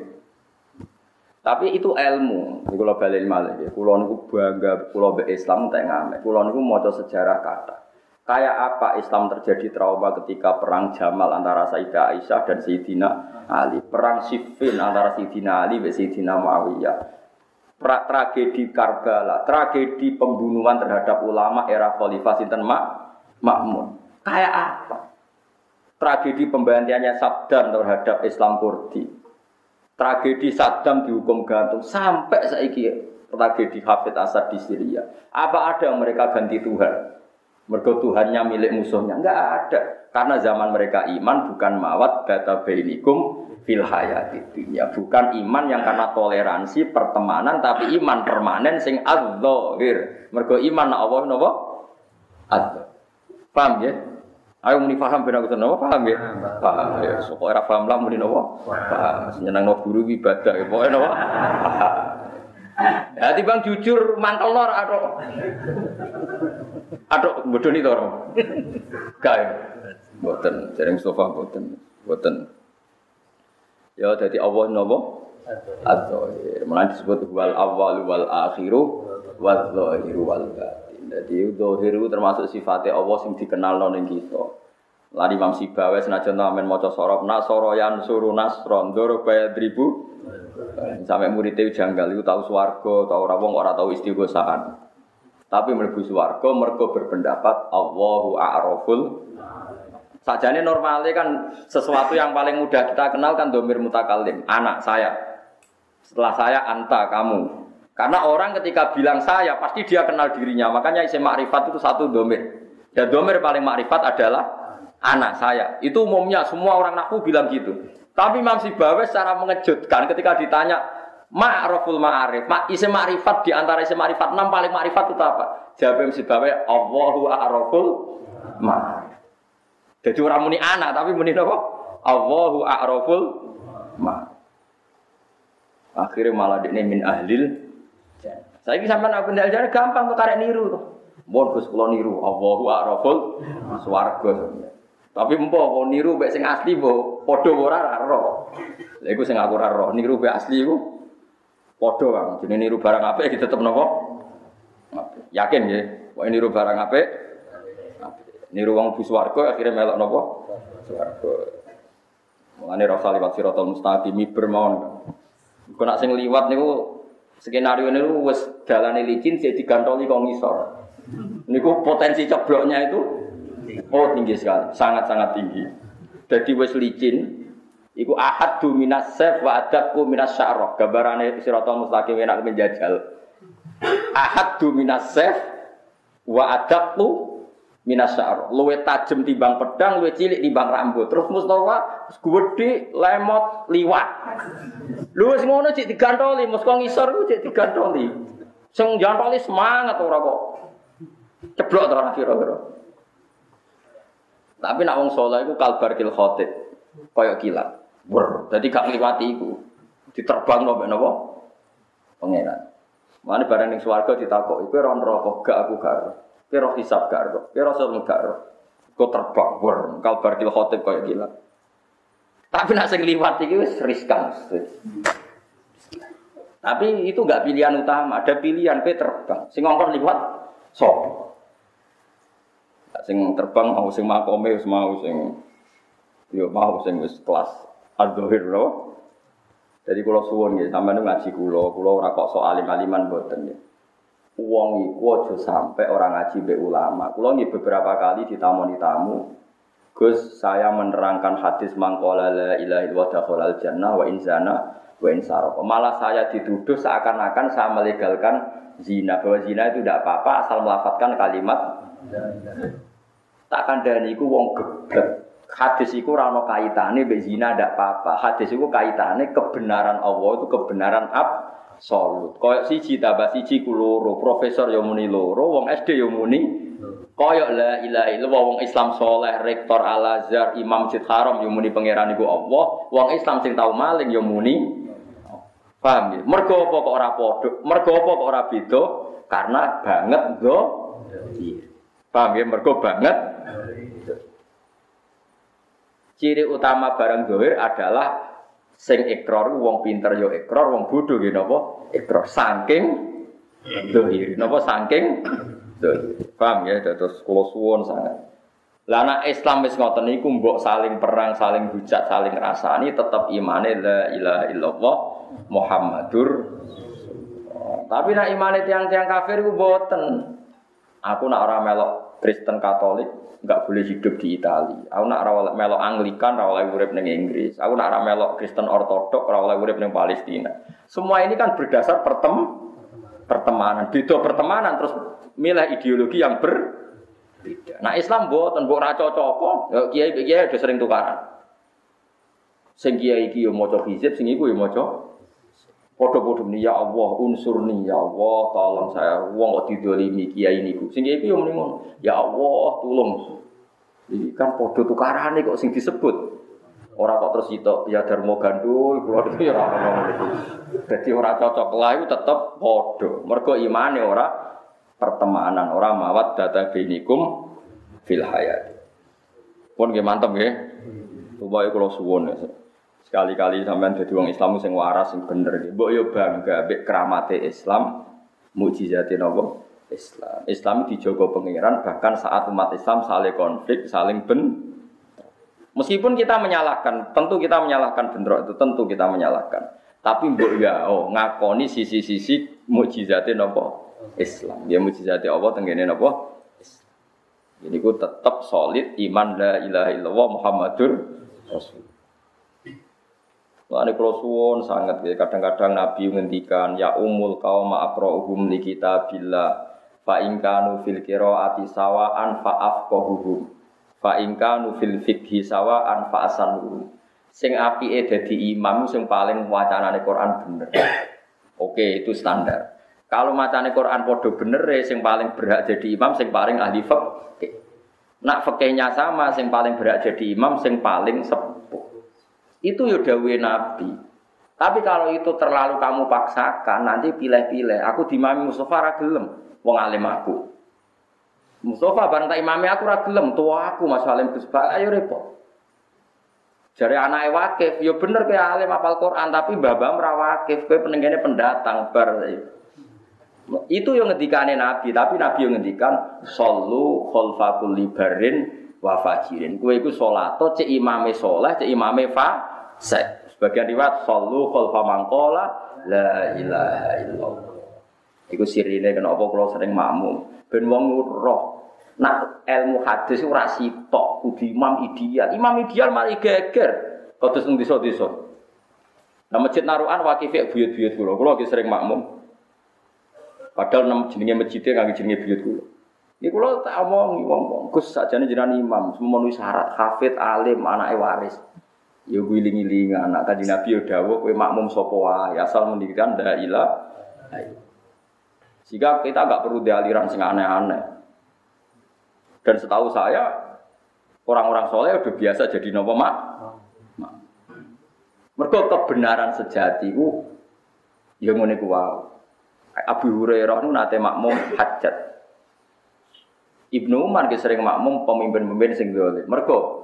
Tapi itu ilmu. Kula balik malih nggih. Kula niku bangga kula be Islam tak ngamek. Kula niku maca sejarah kata. Kayak apa Islam terjadi trauma ketika perang Jamal antara Sayyidah Aisyah dan Sayyidina Ali, perang Siffin antara Sayyidina Ali dan Sayyidina Muawiyah. Pra tragedi Karbala, tragedi pembunuhan terhadap ulama era Khalifah Sinten Mak makmun. Kayak apa? Tragedi pembantiannya Saddam terhadap Islam Kurdi. Tragedi Saddam dihukum gantung sampai saiki tragedi Hafid Asad di Syria. Apa ada mereka ganti Tuhan? Mergo Tuhannya milik musuhnya. Enggak ada. Karena zaman mereka iman bukan mawat bata bainikum fil hayati dunia. Bukan iman yang karena toleransi pertemanan tapi iman permanen sing adzahir. Mergo iman Allah napa? Adzahir. Paham ya? Ayo muni paham ben aku seneng paham ya? Paham ya. Pokoke ora paham lah muni napa? Paham. Seneng guru ibadah ya pokoke napa? Ya bang jujur mantel lor atau atau bodoh nih toro. Gak ya? Boten, jadi Mustafa boten, boten. Ya jadi Allah nopo atau malah disebut wal awal wal akhiru wal zahiru wal batin. Jadi itu termasuk sifatnya Allah yang dikenal ning kita. Lari Imam Sibawa senajan amen maca sorop nasoroyan suruh nasron doro bayar ribu sampai muridnya janggal itu tahu swargo tahu rawong orang tahu istighosaan. Tapi mlebu swargo mergo berpendapat Allahu a'raful Sajane normalnya kan sesuatu yang paling mudah kita kenal kan domir mutakalim, anak saya. Setelah saya anta kamu. Karena orang ketika bilang saya, pasti dia kenal dirinya. Makanya isim makrifat itu satu domir. Dan domir paling makrifat adalah anak saya. Itu umumnya semua orang naku bilang gitu. Tapi Imam Sibawe secara mengejutkan ketika ditanya ma'raful ma'arif, ma isim makrifat di antara isim makrifat enam paling makrifat itu apa? Jawab Imam Sibawe Allahu a'raful ma'arif. Jadi orang muni anak tapi muni apa? Allahu a'raful ma'arif. Akhirnya malah ini min ahlil saya ini sampai nak benda aja gampang tuh karek niru tuh. Mohon Gus kula niru Allahu a'raful swarga. Tapi empo kok niru mek sing asli mbok padha ora ora. Lha iku sing aku ora roh, niru mek asli iku padha Kang. Jenenge niru barang apik tetep napa? Yakin ya, kok niru barang apik? Niru wong bu swarga akhirnya melok napa? Swarga. Mulane rasa liwat siratal mustaqim bermawon. Kok nak sing liwat niku Skenario ini wes dalane licin jadi digantoli kok ngisor. Niku potensi cebloknya itu oh tinggi sekali, sangat-sangat tinggi. Jadi wes licin, Iku ahad du minas sef wa adakku minas sya'roh. Gambarane siratal mustaqim enak menjajal. Ahad du minas sef wa adakku minas sya'roh. Luwe tajem timbang pedang, luwe cilik timbang rambut. Terus Mustafa gede lemot liwat. Lu wis ngono cek digantoli, Mustafa ngisor ku cek digantoli. Sing jantoli semangat ora kok. Ceblok ora kira-kira. Tapi nak wong saleh iku kalbar kil khotib. Kaya kilat. Wer, dadi gak ngliwati iku. Diterbangno mek napa? Pangeran. Mane barang ning swarga ditakok, iku ora neraka, gak aku gak roh hisab gak ero. Kowe rasa gak ero. Kok terbang, wer, kalbar kil khotib kaya kilat. Tapi nak sing liwat wis riskan. Tapi itu enggak pilihan utama, ada pilihan kowe terbang. Sing ngongkon liwat sop. Sing terbang mau sing makome mau sing yo mau sing wis kelas Al-Zahir lho. Jadi kalau suwon nggih sampeyan ngaji kula, kula ora kok sok alim-aliman mboten nggih. Wong iku aja sampai orang ngaji be ulama. Kula nggih beberapa kali ditamoni tamu. Gus, saya menerangkan hadis mangkola la ilaha illallah jannah wa inzana wa insarok. Malah saya dituduh seakan-akan saya melegalkan zina. Bahwa zina itu tidak apa-apa asal melafatkan kalimat tak kandani iku wong geblek hadis itu rano kaitane mbek zina ndak apa-apa. Hadis itu kaitane kebenaran Allah itu kebenaran absolut. Kayak siji tambah siji ku loro, profesor yo muni loro, wong SD yo muni Kaya la ilaha illallah wong Islam soleh, rektor Al Azhar, Imam Masjid Haram yo muni pangeran iku Allah, wong Islam sing tau maling yo muni Paham ya? Mergo apa kok ora padha? Mergo apa kok ora beda? Karena banget go. Paham ya? Mergo banget Ciri utama barang dohir adalah sing ikrar wong pinter yo ikrar, wong bodoh gitu napa? Ikrar saking dohir. Napa saking dohir. Paham ya? Terus kula suwun sangat. Lah anak Islam wis ngoten niku mbok saling perang, saling hujat, saling rasani tetap imane la ilaha illallah Muhammadur Tapi nak imane tiang-tiang kafir ku boten. Aku nak ora melok Kristen Katolik, nggak boleh hidup di Italia. Aku nak rawal melok Anglikan, rawal urip neng Inggris. Aku nak melok Kristen Ortodok, rawal urip neng Palestina. Semua ini kan berdasar pertem pertemanan. Beda pertemanan terus milih ideologi yang berbeda. Nah Islam buat raco cocok, ya kiai kiai udah sering tukaran. Sing kiai kiai mau coba hizib, sing iku ya mau coba. Podo-podo nih ya Allah unsur nih ya Allah tolong saya uang kok didolimi kiai niku. Sing kiai yo mending ya Allah tolong. Iki kan podo tukarane kok sing disebut. Ora kok terus itu ya Darmo Gandul keluar itu ya ora ngono iku. Dadi ora cocok lah itu tetep podo. Mergo imane ora pertemanan, ora mawat data binikum fil hayat. Pun nggih mantep nggih. Supaya kula suwun ya. Sekali-kali sampean dadi wong Islam sing waras sing bener iki. Mbok yo bangga mbek keramate Islam, mukjizate napa? Islam. Islam dijogo pangeran bahkan saat umat Islam saling konflik, saling ben Meskipun kita menyalahkan, tentu kita menyalahkan bentrok itu tentu kita menyalahkan. Tapi mbok ya oh ngakoni sisi-sisi mukjizate napa? Islam. Ya mukjizate Allah tenggene napa? Islam. Jadi ku tetap solid iman la ilaha illallah Muhammadur Rasul. Mulane kula sangat ya kadang-kadang Nabi ngendikan ya umul kaum aqra'uhum li kitabillah fa in kanu fil qiraati sawaan fa afqahuhum fa in kanu fil fiqhi sawaan fa asanuhum sing apike dadi imam sing paling wacanane Quran bener. Oke, itu standar. Kalau macane Quran podo bener sing paling berhak jadi imam sing paling ahli fikih. Nak fikihnya sama sing paling berhak jadi imam sing paling sepuh. Itu ya dawe Nabi. Tapi kalau itu terlalu kamu paksakan, nanti pilih-pilih. Aku dimami Mustafa ra gelem, wong alim aku. Mustafa bareng tak imami aku ra gelem, tua aku Mas Alim Gus ayo repot. Jari anak wakif, ya bener kayak alim apal Quran, tapi babam ra wakif, kowe penenggene pendatang bar. Itu yang ngendikane Nabi, tapi Nabi yang ngendikan sallu khalfakul libarin wa fajirin. Kowe iku salat cek imame saleh, cek imame fa sek. Sebagian riwayat sallu khalfa mangkola la ilaha illallah. Iku sirine kenapa kula sering makmum. Ben wong roh nak ilmu hadis ora sitok kudu imam ideal. Imam ideal mari geger. Kados nang desa-desa. Nah masjid Narukan wakifik buyut-buyut kula. Kula lagi sering makmum. Padahal nama jenenge masjidnya kangge jenenge buyut kula. Ini kula tak omong wong Gus sajane jenengan imam, memenuhi syarat hafid alim anake waris. Ya gue iling anak tadi Nabi ya dawuh kowe makmum sapa wae asal mendirikan la ilaha Sehingga kita nggak perlu dialiran sing aneh-aneh. Dan setahu saya orang-orang soleh udah biasa jadi nopo mak. Mereka kebenaran sejati ku ya ngene ku. Abu Hurairah nu nate makmum hajat. Ibnu Umar sering makmum pemimpin-pemimpin sing dolim. Mergo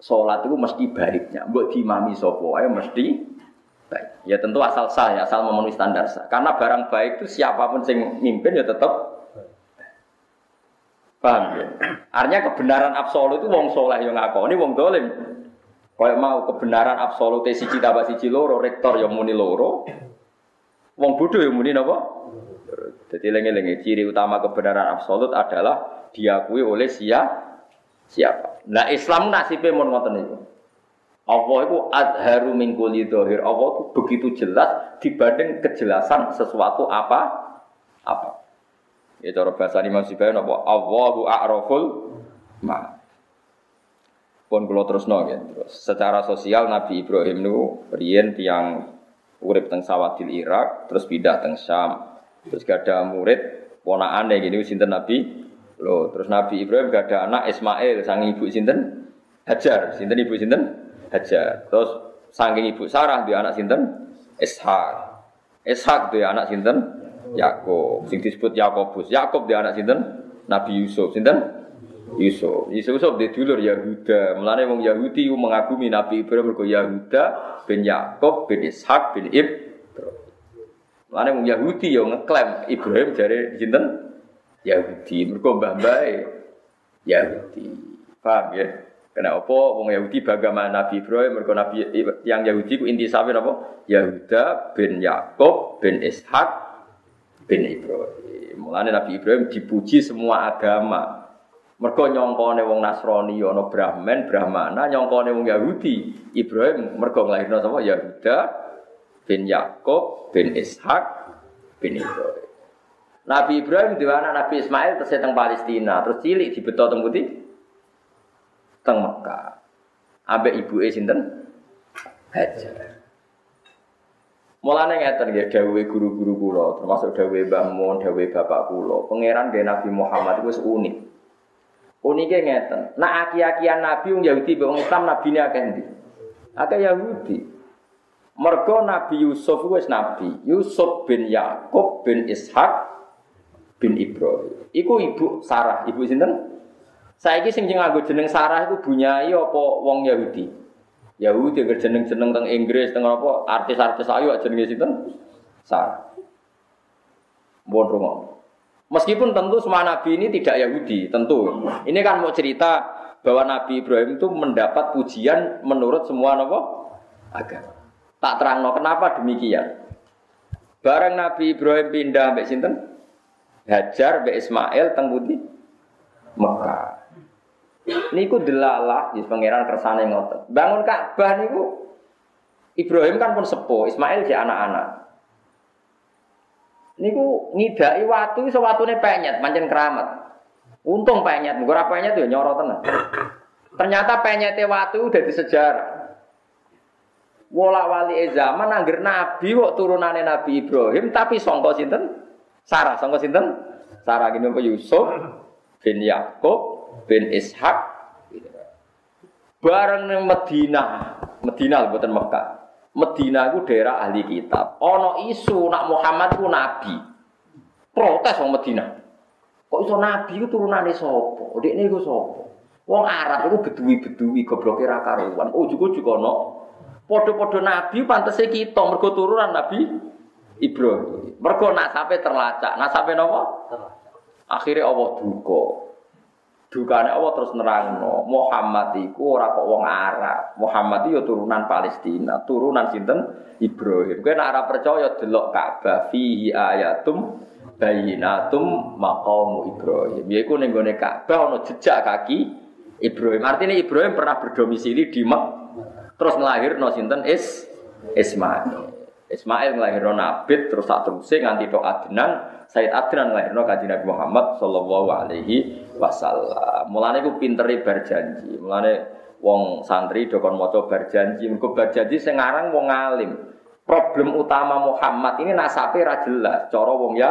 sholat itu mesti baiknya. Mbok diimami sapa ayo mesti baik. Ya tentu asal sah ya, asal memenuhi standar sah. Karena barang baik itu siapa pun sing mimpin ya tetap Paham ya? Artinya kebenaran absolut itu wong soleh yang ngakoni wong dolim. Kalau mau kebenaran absolut siji tambah siji loro, rektor yang muni loro, wong bodoh yang muni apa? Jadi lengi-lengi ciri utama kebenaran absolut adalah diakui oleh siapa? Siapa? Nah Islam nasibnya mau ngoten itu. Allah itu adharu min kulli dhahir. Allah itu begitu jelas dibanding kejelasan sesuatu apa apa. Ya cara bahasa Imam Sibawai napa Allahu a'raful ma. Pun kula terusno ya. Terus secara sosial Nabi Ibrahim niku riyen tiyang urip teng Sawadil Irak, terus pindah teng Syam. Terus gak ada murid ponakane gini sinten Nabi Loh, terus Nabi Ibrahim gak ada anak Ismail sang ibu sinten Hajar, sinten ibu sinten Hajar. Terus saking ibu Sarah dia anak sinten Ishak. Ishak dia anak sinten Yakub. Sing disebut Yakobus. Yakob dia anak sinten? Nabi Yusuf. Sinten? Yusuf. Yusuf Yusuf dia dulur Yahuda. Mulane wong Yahudi mengagumi Nabi Ibrahim mergo Yahuda bin Yakob bin Ishak bin Ibrahim. Mulane wong Yahudi yo ngeklaim Ibrahim jare sinten? Yahudi. Mergo mbah-mbah Yahudi. Paham ya? Kenapa wong Yahudi bagaimana Nabi Ibrahim mergo Nabi yang Yahudi ku inti sapi apa? Yahuda bin Yakob bin Ishak bin Ibrahim. Mulane Nabi Ibrahim dipuji semua agama. Mergo nyongkone wong Nasrani ana Brahman, Brahmana, nyongkone wong Yahudi. Ibrahim mergo nglahirno sapa? Yahuda bin Yakub bin Ishak bin Ibrahim. Nabi Ibrahim di mana Nabi Ismail terus teng Palestina, terus cilik dibeto teng putih teng Mekah. Ambek ibuke sinten? Hajar. Mulane ngeten nggih dawuhe guru-guru kula, termasuk dawuhe Mbah Mun, dawuhe bapak kula. Pangeran nggih Nabi Muhammad itu unik. Unike ngeten. Nak aki-akian Nabi wong Yahudi wong Islam nabine akeh ndi? Akeh Yahudi. Mergo Nabi Yusuf wis nabi. Yusuf bin Yakub bin Ishak bin Ibrahim. Iku ibu Sarah, ibu sinten? Saiki sing nganggo jeneng Sarah iku bunyai apa wong Yahudi? Yahudi jeneng-jeneng teng Inggris teng apa artis-artis ayu jenenge sinten? Sarah. Mohon rumah. Meskipun tentu semua nabi ini tidak Yahudi, tentu. Ini kan mau cerita bahwa Nabi Ibrahim itu mendapat pujian menurut semua nopo agama. Tak terang no, kenapa demikian. Bareng Nabi Ibrahim pindah mbek sinten? Hajar mbek Ismail teng Budi Mekah. Niku delalah di pangeran kersane ngoten. Bangun Ka'bah niku Ibrahim kan pun sepuh, Ismail si anak-anak. Niku ngidai watu sewatune penyet, pancen keramat. Untung penyet, ora penyet yo nyoro tenan. Ternyata penyete watu udah di sejarah. Wala wali zaman angger nabi kok turunane Nabi Ibrahim tapi sangka sinten? Sarah, sangka sinten? Sarah gini Yusuf bin Yakub bin Ishak bareng ning Madinah, Madinah buatan Mekah. Madinah itu daerah ahli kitab. Ono isu nak Muhammad itu nabi. Protes wong Madinah. Kok iso nabi itu turunane sapa? Dekne iku sapa? Wong Arab itu bedui-bedui gobloke ra. Oh juga juga no. Podo-podo nabi pantese kita mergo turunan nabi Ibrahim. Mergo nak sampai terlacak. Nak sampai napa? Akhirnya Allah duka. Dukane Allah terus nerangno, Muhammad iku ora kok wong Arab. Muhammad itu turunan Palestina, turunan sinten Ibrahim. Kowe nek ora percaya delok Ka'bah fihi ayatum bayinatum maqamu Ibrahim. Yaiku ning gone Ka'bah ana jejak kaki Ibrahim. Artinya Ibrahim pernah berdomisili di Mek Terus nglahirno sinten Is Ismail. Ismail nglahirno Nabi terus tak terusé nganti tok Adnan, Said Adnan nglahirno Kanjeng Nabi Muhammad sallallahu alaihi wasallam. Mulane ku berjanji. Mulane wong santri dokon maca berjanji, mergo berjanji sing aran wong alim. Problem utama Muhammad ini nasabe ra jelas, wong ya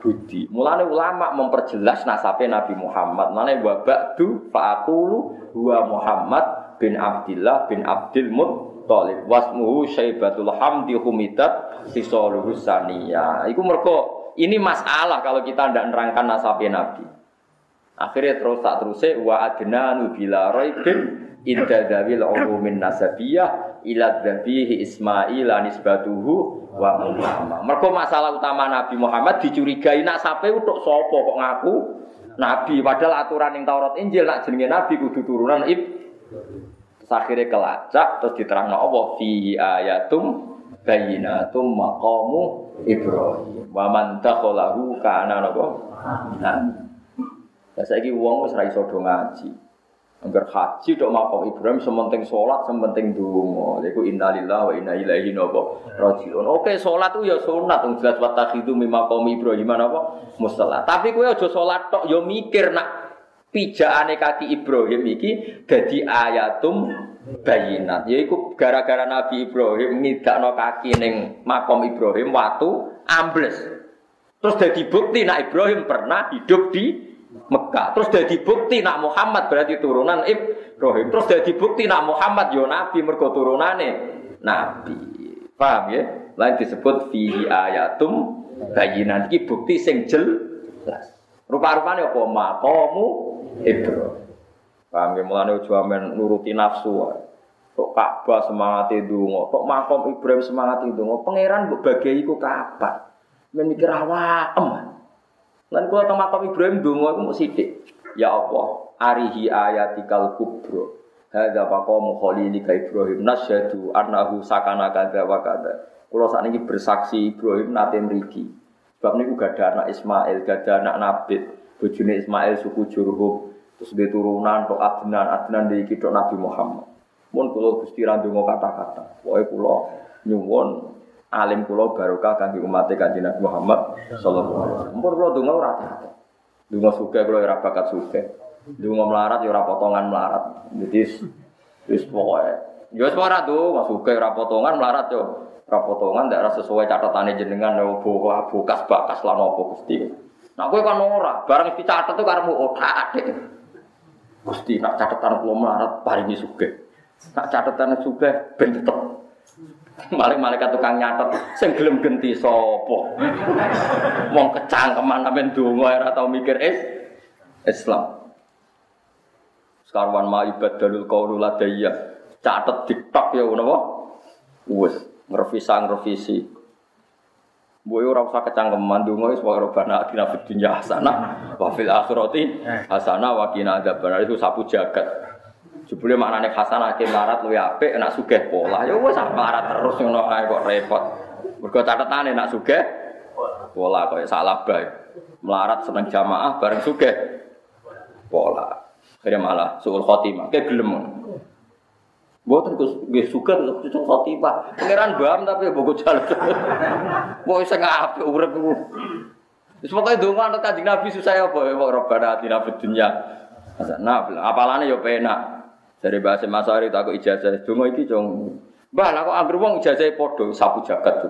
Budi. Mulane ulama memperjelas nasabe Nabi Muhammad. Mulane wa ba'du fa'aqulu huwa Muhammad bin Abdullah bin Abdul. Wasmuhu Syaibatul Hamdi Humidat Sisaluhu Saniyah. Iku mergo ini masalah kalau kita ndak nerangkan nasabe Nabi. Akhirnya terus tak terusnya wa adnanu bila raibin inda dawil umumin nasabiyah ila dhabihi Ismail anisbatuhu wa Muhammad. Mergo masalah utama Nabi Muhammad dicurigai nak sape untuk sapa kok ngaku Nabi padahal aturan yang Taurat Injil nak jenenge Nabi kudu turunan ib terus akhirnya kelacak terus diterangno Allah fihi ayatum bayinatum maqamu Ibrahim wa man dakhalahu kana napa nah lah saiki wong wis ra iso ngaji. Angger haji tok makam Ibrahim sementing salat, sementing donga. Iku innalillahi wa inna ilaihi rajiun. Oke, salat ku ya sunat wong jelas wa takhidu mim maqam Ibrahim apa musalla. Tapi kowe aja salat tok ya mikir nak pijakane kaki Ibrahim iki dadi ayatum bayinat. Yaiku gara-gara Nabi Ibrahim ngidakno kaki ning makom Ibrahim watu ambles. Terus jadi bukti nak Ibrahim pernah hidup di Mekah. Terus jadi bukti nak Muhammad berarti turunan Ibrahim. Terus jadi bukti nak Muhammad yo nabi mergo turunane nabi. Paham ya? Lain disebut fihi ayatum bayinan iki bukti sing jelas. Rupa-rupane apa maqamu Ibrahim. Paham ya? Mulane ojo amen nuruti nafsu. Tok Ka'bah semangat ndonga, tok makom Ibrahim semangat ndonga. Pangeran mbok bagi iku kapan? Men mikir awak Lan kula makam Ibrahim donga iku mung sithik. Ya Allah, arihi ayatikal kubro. Hadza maqamu khalilika Ibrahim nasyhadu annahu sakana kadza wa kadza. Kula sakniki bersaksi Ibrahim nate mriki. Sebab gak ada anak Ismail, ada anak Nabi. Bojone Ismail suku Jurhum. Terus dia turunan tok Adnan, Adnan iki tok Nabi Muhammad. Mun kula Gusti ra kata-kata. Pokoke kula nyuwun alim kula barokah kangge umat Kanjeng Nabi Muhammad sallallahu alaihi wasallam. Mumpun kula donga ora ate. Donga sugih kula ora bakat sugih. Donga melarat ya ora potongan melarat. Jadi wis pokoke ya wis ora donga sugih ora potongan melarat yo. Ora potongan ndak sesuai catatane jenengan yo bokas bakas lan apa Gusti. Nah kowe kan ora, bareng dicatet tuh karemu otak adik. Gusti nak catatan kula melarat paringi sugih. Nak catatan sugih ben tetep Maling malaikat tukang nyatet, sing gelem genti sapa? Wong kecangkeman sampean donga ora tau mikir is Islam. Sekarwan ma ibadalul qaulu ladayya. Catet diktok ya napa? Wis ngrevisi ngrevisi. Boy ora usah kecangkeman donga wis wae robana atina fid dunya hasanah wa fil akhirati hasanah wa qina adzabannar itu sapu jagat. Jebule maknane hasanah ke melarat luwih apik enak sugih pola. Ya wis melarat terus ngono ae kok repot. Mergo catetane enak sugih pola koyo salah bae. Melarat seneng jamaah bareng sugih pola. Akhirnya malah suul khotimah. Kayak gelem. Gus nggih suka itu khotimah. Pangeran bam tapi bogo jalan. Mau sing apik urip iku. Wis pokoke donga anut Kanjeng Nabi susah ya Rabbana atina fid dunya. Nah, apalane yo penak. Dari bahasa Masari tak ijazah, dungo iki cung. Lah kok anggere wong ijazah padha sapu jagat.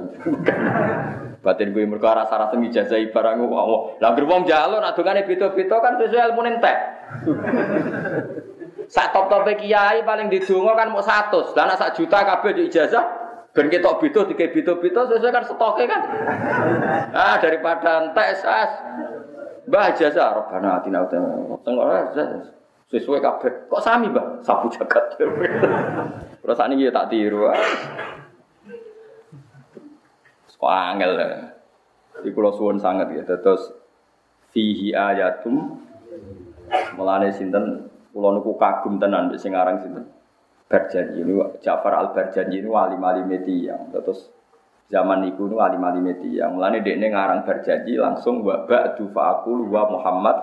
Batin gue mergo rasa rasa ijazah barang wong. Lah anggere wong jalur nak dongane beda-beda kan sesuai ilmu entek. Sak top-tope kiai paling didonga kan mau 100. Lah sak juta kabeh di ijazah ben ketok beda dike beda-beda sesuai kan stoke kan. Ah daripada entek sas. Mbah ijazah robana atina utama. Tengok sesuai kabeh. Kok sami, Mbak? Sapu jagat. Terus ini ya tak tiru. Kok angel. Di pulau suwon sangat ya. Terus fihi ayatum melane sinten pulau nuku kagum tenan sing aran sinten Berjanji ini Ja'far al Berjanji ini wali wali yang terus zaman itu ini wali wali yang mulane dekne ngarang berjanji langsung wa ba'du fa'akul wa Muhammad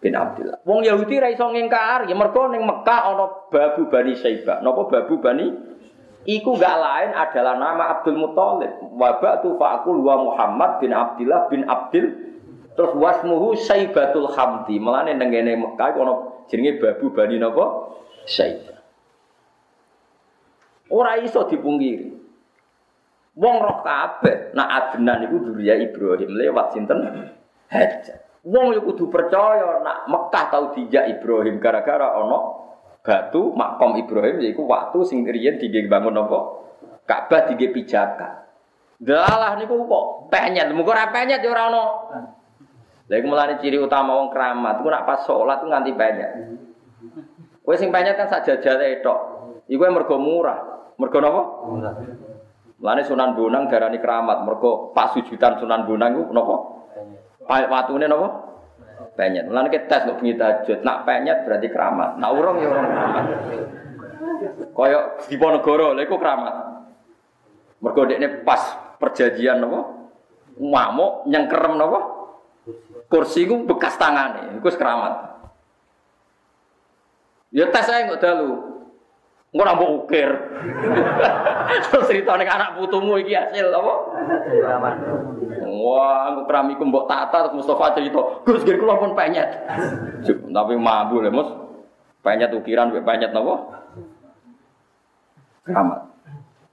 bin Abdullah. Wong Yahudi ra iso ngingkar, ya mergo ning Mekah ana babu Bani Saiba. Napa babu Bani Iku gak lain adalah nama Abdul Muthalib. Wabak tu fa'akul wa Muhammad bin Abdillah bin Abdil terus wasmuhu Saibatul Hamdi. Melane nengene Mekah ono jenenge babu Bani napa? Saibah. Ora iso dipungkiri. Wong roh kabeh nak Adnan iku durya Ibrahim lewat sinten? Hajar. Wong yo kudu percaya nak Mekah tau dijak Ibrahim gara-gara ono batu makom Ibrahim yaiku waktu sing riyen dibangun apa? Ka'bah dige pijakan. Dalah niku kok penyet, muga ora penyet ya ora ono. Lha iku mulane ciri utama wong keramat, ku nak pas salat ku nganti penyet. Kowe sing penyet kan sajajate tok. Iku mergo murah. Mergo napa? Murah. Mulane Sunan Bonang darani keramat, mergo pas sujudan Sunan Bonang ku napa? Watune napa? penyet. Mulane kita tes kok bengi tahajud. Nak penyet berarti keramat. Nak urung ya urung keramat. Kaya Diponegoro, lha iku keramat. Mergo dekne pas perjanjian napa? Ngamuk nyengkerem napa? Kursi ku bekas tangane, iku keramat. Ya tes saya nggak dalu. Engko nambah ukir. Terus cerita anak putumu iki hasil apa? Wah, aku pramiku mbok tata terus Mustafa cerita, Gus gir kula pun penyet. Tapi mampu lho, Mus. Penyet ukiran penyet napa? Keramat.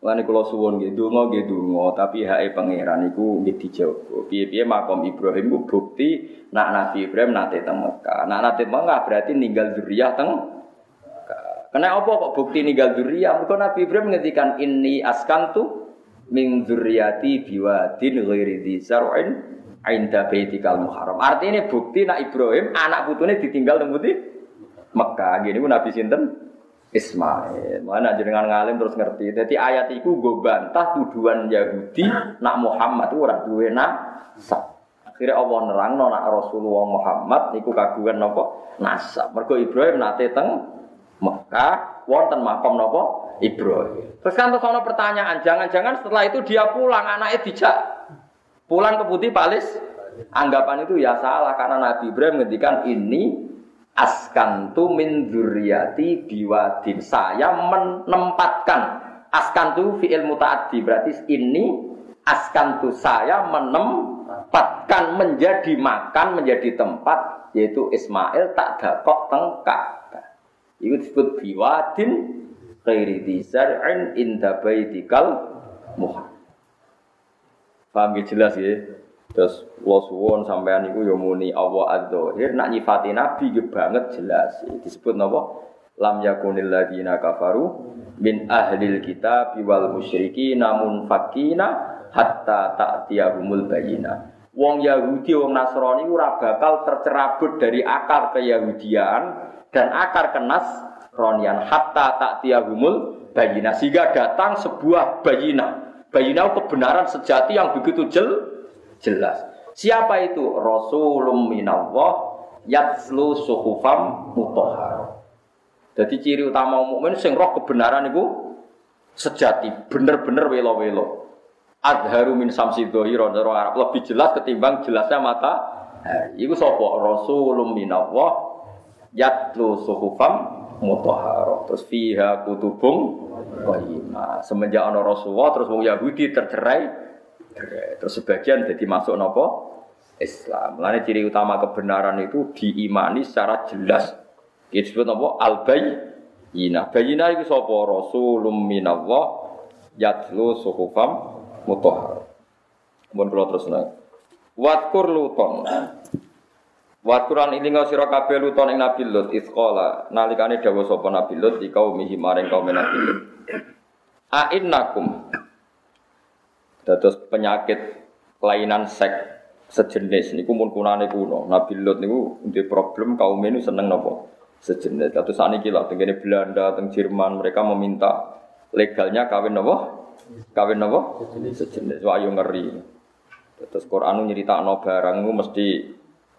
Lan kula suwun nggih donga nggih donga, tapi hake pangeran iku nggih dijawab. Piye-piye makom Ibrahim ku bukti nak Nabi Ibrahim nate teng Mekah. Nak nate Mekah berarti ninggal zuriyah teng karena apa kok bukti ninggal duriya? Mereka Nabi Ibrahim menghentikan ini askantu min dzurriyyati biwadin ghairi zar'in ainda baitikal muharram. Artinya bukti nak Ibrahim anak putune ditinggal putih Mekah. Gini pun Nabi sinten? Ismail. Mana jenengan ngalim terus ngerti. Jadi ayat itu gue bantah tuduhan Yahudi nak Muhammad itu orang duwe nasab. Akhirnya Allah nerang nak Rasulullah Muhammad niku kagungan nopo nasab. Mergo Ibrahim nate teng Mekah wonten makom nopo Ibrahim. Terus kan terus pertanyaan, jangan-jangan setelah itu dia pulang anaknya dijak pulang ke Putih Palis. Anggapan itu ya salah karena Nabi Ibrahim ngendikan ini askantu min dzurriyyati biwadin. Saya menempatkan askantu fi'il mutaaddi berarti ini askantu saya menempatkan menjadi makan menjadi tempat yaitu Ismail tak dakok tengkak itu disebut biwadin khairi disar'in inda baitikal muhar. Paham jelas ya? Terus lo suwon sampean iku ya muni Allah adzahir nak nyifati nabi ge banget jelas. Disebut napa? Lam yakunil ladina kafaru min ahlil kitab wal musyriki namun fakina hatta ta'tiyahumul bayina. Wong Yahudi, wong Nasrani ora bakal tercerabut dari akar keyahudian dan akar kenas ronian hatta tak tiagumul bayina sehingga datang sebuah bayina bayina kebenaran sejati yang begitu jel, jelas. Siapa itu? Rasulum minallah yatslu suhufam mutahhar. Jadi ciri utama mukmin sing roh kebenaran itu sejati bener-bener welo-welo. Adharu min samsi dhahiran Arab. Lebih jelas ketimbang jelasnya mata. Itu sapa? Rasulum minallah yatlu suhufam mutahharah terus fiha kutubung qayyimah semenjak ana Rasulullah terus wong Yahudi tercerai terus sebagian jadi masuk nopo Islam. Lainnya ciri utama kebenaran itu diimani secara jelas. Itu disebut nopo al bayina. Bayina itu sapa rasulum minallah yatlu suhufam mutahhar. Kemudian kalau terus naik. Watkur luton. Wa Quran ilinga sira kabeh luton ing Nabi Lut isqala nalikane dawuh sapa Nabi Lut di kaum maring kaum Nabi Lut. A dados penyakit kelainan seks sejenis niku mun kunane kuno. Nabi Lut niku duwe problem kaum ini seneng napa? Sejenis. Dados saniki lho tengene Belanda, teng Jerman mereka meminta legalnya kawin napa? Kawin napa? Sejenis. Wah yo ngeri. Terus Quran nyeritakno barang mesti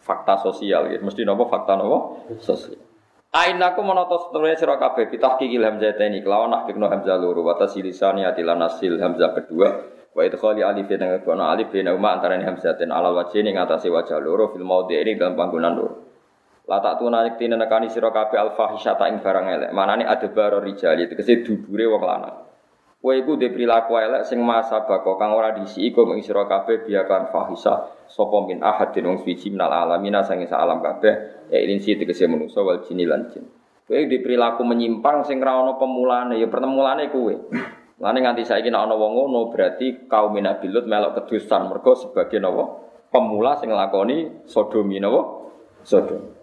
fakta sosial gitu. Mesti nopo fakta nopo sosial. Ainaku menotos sebenarnya sira kabeh bitahqiqil hamzah ini kelawan nahqiqno hamzah loro wa tasilisani atilan nasil hamzah kedua wa idkhali alif dengan kono alif bin umma antara hamzatin alal wajhi ning atase wajah loro fil maudhi ini dalam panggonan loro. La tak tuna yektine nekani sira al fahisyata ing barang elek. Manane adbaro rijali tegese dubure wong lanang. Kowe iku dhe perilaku elek sing masa bako kang ora disi iku ing sira kabeh biakan fahisa sapa min ahadin wong suci minal alamina sange alam kabeh ya ilin si tegese manusa wal jini lan jin. Kowe di perilaku menyimpang sing ra pemulane ya pertemulane kowe. Lane nganti saiki nek ana wong ngono berarti kaum Nabi Lut melok kedusan mergo sebagai napa pemula sing nglakoni sodomi napa sodom.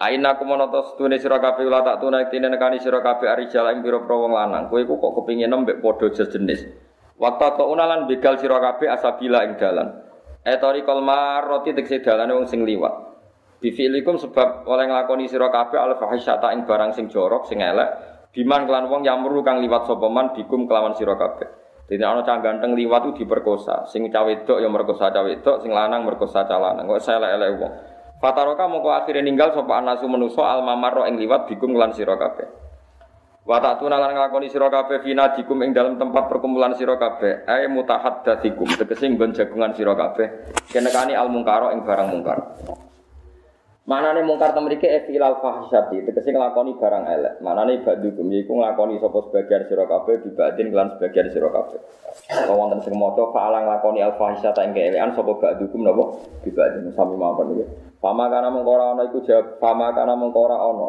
Aina kumonoto setune sira kabeh ula tak tunai tine nekani sira kabeh arijal ing pira-pira lanang. Kowe kok kepingin mbek padha jenis. Waktu to unalan begal sira asabila ing dalan. Etori kol maroti tekse dalane wong sing liwat. Bifilikum sebab oleh nglakoni sira kabeh ing barang sing jorok sing elek. Biman kelan wong yang meru kang liwat sapa man bikum kelawan sira kabeh. Dene ana cah ganteng liwat ku diperkosa. Sing cawe wedok ya merkosa cawe wedok, sing lanang merkosa cah lanang. Kok elek-elek wong. Fataroka mongko akhirnya ninggal sapa anasu menuso al mamaro ing liwat bikum lan sira kabeh. Wa ta'tuna lan nglakoni sira fina dikum ing dalam tempat perkumpulan sira kabeh ay mutahaddatsikum tegese nggon jagungan sira kabeh kenekani al mungkaro ing barang mungkar. Manane mungkar temrike efilal fahisyati tegese nglakoni barang elek. Manane badukum iku nglakoni sapa sebagian sira kabeh dibadin lan sebagian sira kabeh. Apa wonten sing maca fa'ala nglakoni al fahisyata ing keelekan sapa badukum napa dibadin sami mawon iki. Fama kana mengkora ana iku jawab fama kana mengkora ana.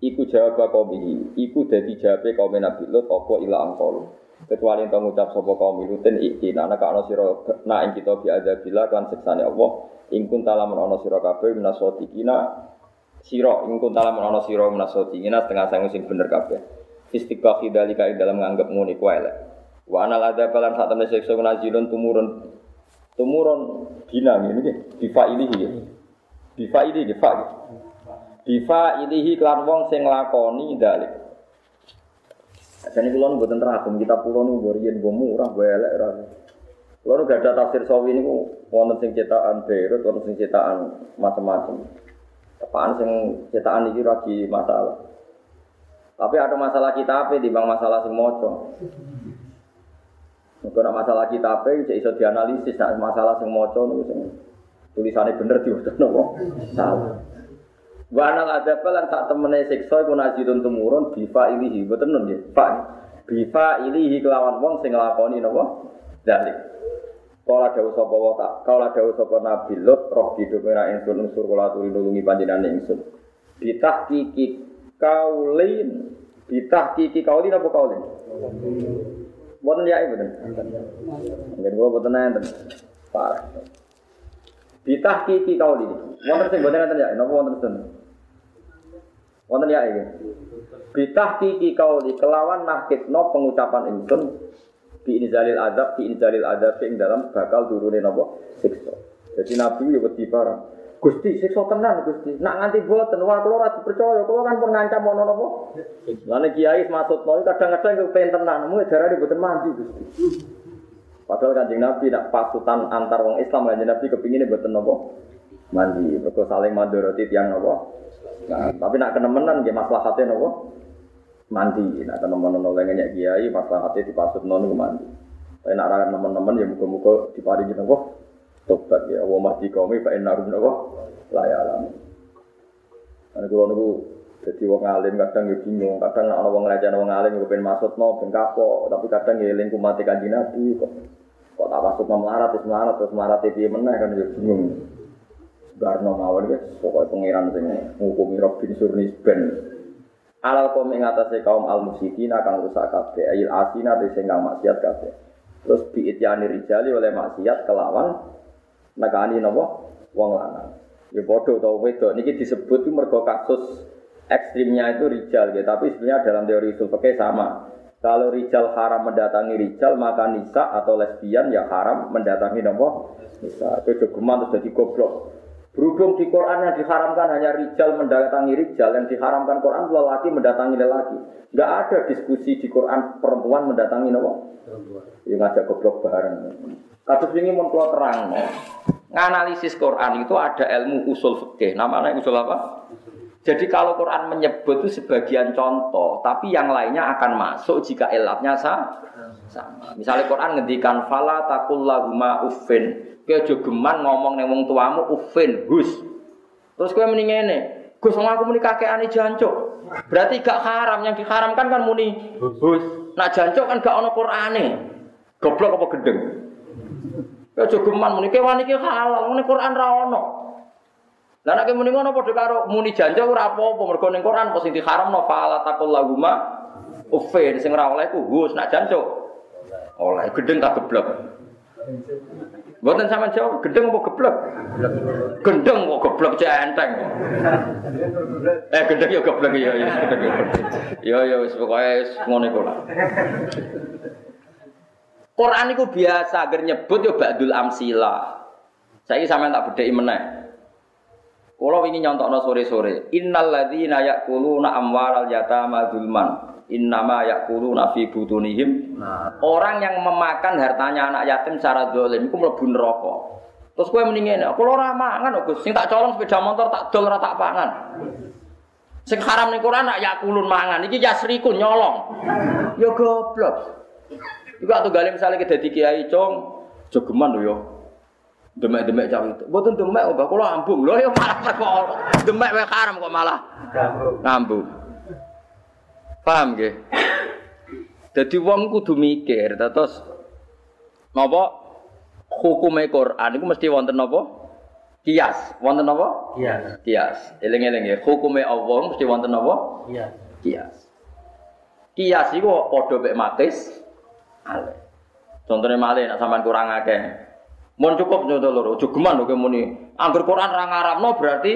Iku jawab kaumihi, iku dadi jawabe kaum Nabi Lut apa ila angkol. Kecuali ento ngucap sapa kaum Lutin iki ana ka ana sira na ing kita bi adzabillah kan siksane Allah. Ing kun talamun ana sira kabeh minasotikina sira ing kun talamun ana sira minasotikina setengah sangu sing bener kabeh. Istiqaqi dalika ing dalam nganggep ngene kuwi elek. Wa anal adzab lan sak temene siksa nazilun tumurun tumurun bina ini difa ini. Bifa ini bifa. Bifa ilihi klan wong sing lakoni dalik. Jadi nunggu tentang agung kita pulau nunggu rian gue murah gue elek ras. Kalau nggak ada tafsir sawi ini wonten sing cetakan Beirut, wonten sing cetakan macam-macam. Apaan sing cetakan ini lagi masalah. Tapi ada masalah kita apa di bang masalah sing moco. Mungkin masalah kita apa, jadi iso dianalisis. Nah, masalah sing moco nih sing tulisannya bener diutus nopo salah Wa anal adzab lan sak temene siksa iku nazidun tumurun bifa ilihi boten nun nggih fa bifa ilihi kelawan wong sing nglakoni napa dalik Kala dawuh sapa wa tak kala dawuh sapa nabi lut roh didukira ingsun unsur kula aturi nulungi panjenengan ingsun kiki kaulin bitah kiki kaulin apa kaulin Boten ya ibu ten. Nggih kula boten enten. Parah. Kiki kau ini. Wonten sing boten enten ya, napa wonten sen? Wonten ya iki. Kiki kau di kelawan nakitno pengucapan ingsun bi inzalil adab bi inzalil adab ing dalam bakal turune napa siksa. Jadi Nabi yo wedi barang. Gusti siksa tenan Gusti. Nak nganti boten wah kula ora dipercaya, kula kan pun ngancam ono napa. Lane kiai maksudno kadang-kadang kepen tenan, mung darane boten mandi Gusti. Padahal kanjeng Nabi nak pasutan antar wong Islam kanjeng Nabi kepingin buat nopo mandi, mereka saling mandoroti tiang nopo. Nah, tapi nak kenemenan dia maslahatnya nopo mandi. Nak kenemenan oleh kiai maslahatnya di pasut nono mandi. Tapi nak rakyat teman-teman ya muka-muka diparingi nopo tobat ya. Wa mahdi kaumi fa innarum nopo layalam. Karena kalau nopo jadi wong alim kadang ya bingung, kadang nak wong ngelajar wong alim ya pengen masuk pengen kapok, tapi kadang ya lingkup mati kaji nabi kok. Kok tak masuk melarat, terus melarat, terus melarat itu mana kan juga bingung. Barno mawon guys, pokoknya pangeran sing ngukumi Rob bin Surnis ben. Alal kaum ing kaum al musyidina kang rusak kabeh, ayil asina te sing kang maksiat kabeh. Terus bi ityani rijali oleh maksiat kelawan nekani napa wong lanang. Ya padha utawa wedok niki disebut itu mergo kasus ekstrimnya itu rijal gitu. Tapi sebenarnya dalam teori usul sama. Kalau rijal haram mendatangi rijal, maka nisa atau lesbian ya haram mendatangi nopo nisa. Itu jogeman terus jadi goblok. Berhubung di Quran yang diharamkan hanya rijal mendatangi rijal, yang diharamkan Quran lelaki mendatangi lelaki. Enggak ada diskusi di Quran perempuan mendatangi nopo. Ya ngajak goblok bareng. Kasus ini mau terang. Nganalisis Quran itu ada ilmu usul fikih. Namanya usul apa? Jadi kalau Quran menyebut itu sebagian contoh, tapi yang lainnya akan masuk jika elatnya sama. Misalnya Quran ngendikan fala takul lahuma uffin. Kowe jogeman ngomong ning wong tuamu uffin, hus. Terus kowe muni ngene, Gus aku muni kakekane jancuk. Berarti gak haram, yang diharamkan kan muni hus. Nak jancuk kan gak ana Qur'ane. Goblok apa gendeng? Ya aja geman muni kewan iki halal, muni Quran ra ono. Lah nek muni ngono padha karo muni jancuk ora apa-apa mergo ning Quran apa sing diharamno fala taqul lahuma uffin sing ora oleh ku hus nak jancuk. Oleh gendeng tak geblek. Mboten sama jawab, gendeng apa geblek? Gendeng kok geblek cek enteng. Eh gendeng ya geblek ya ya ya. Ya ya wis pokoke ngono iku. Quran iku biasa agar nyebut ya ba'dul amsila. Saiki sampean tak bedheki meneh. Kula wingi nyontokno sore-sore, innal ladzina ya'kuluna amwaral yatama dzulman innama yakuluna fi butunihim. Nah. orang yang memakan hartanya anak yatim secara dolim itu mlebu neraka. Terus kowe mendingin aku ora mangan Gus. Sing tak colong sepeda motor tak dol ora tak pangan. Sing haram ning Quran nak yakulun mangan. Iki yasrikun nyolong. Ya goblok. Iku atuh gale misale ke dadi kiai cong jogeman lho yo demek-demek cah itu. Mboten demek kok kula ambung. Lho ya malah perkara demek wae haram kok malah ngambung. Paham nggih? Dadi wong kudu mikir, terus napa hukume Quran iku mesti wonten napa? Kias, wonten napa? Kias. Kias. Eling-eling nggih, hukume Allah mesti wonten napa? Kias. Kias. Kias iku padha mek matis ale. Contohnya malih nek sampean kurang akeh. Mun cukup contoh loro, aja geman lho muni. Angger Quran ra ngaramno berarti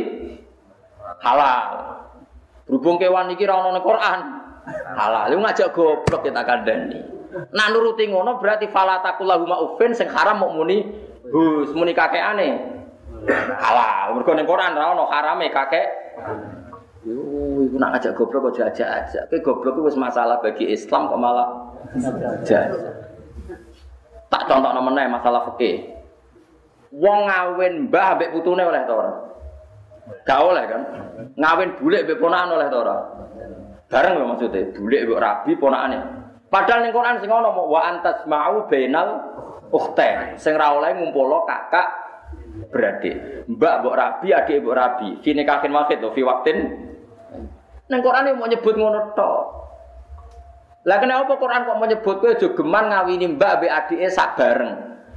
halal. Berhubung kewan iki ra ono Quran, halal. Lu ngajak goblok kita kandani. Nah nuruti ngono berarti fala takulahuma ufin sing haram mau muni hus muni kakekane. Halal. Mergo ning Quran ra ono harame kakek. Yo iku nak ngajak goblok kok jajak-ajak. Ki goblok wis masalah bagi Islam kok malah jajak. Tak contohno meneh masalah fikih. Wong ngawin mbah mbek putune oleh ta ora? Gak oleh kan? Ngawin bulik mbek ponakan oleh ta ora? Bareng lho maksudnya, bulik mbok rabi ponakane. Padahal ning Quran sing ono wa antas mau bainal ukhtain. Sing ra oleh ngumpulo kakak beradik. Mbak mbok rabi, adik mbok rabi. Fi nikahin wahid lho, fi waktin. Ning Quran mau nyebut ngono tok. Lah kenapa Quran kok menyebut kowe aja geman ngawini mbak mbek adike sak bareng.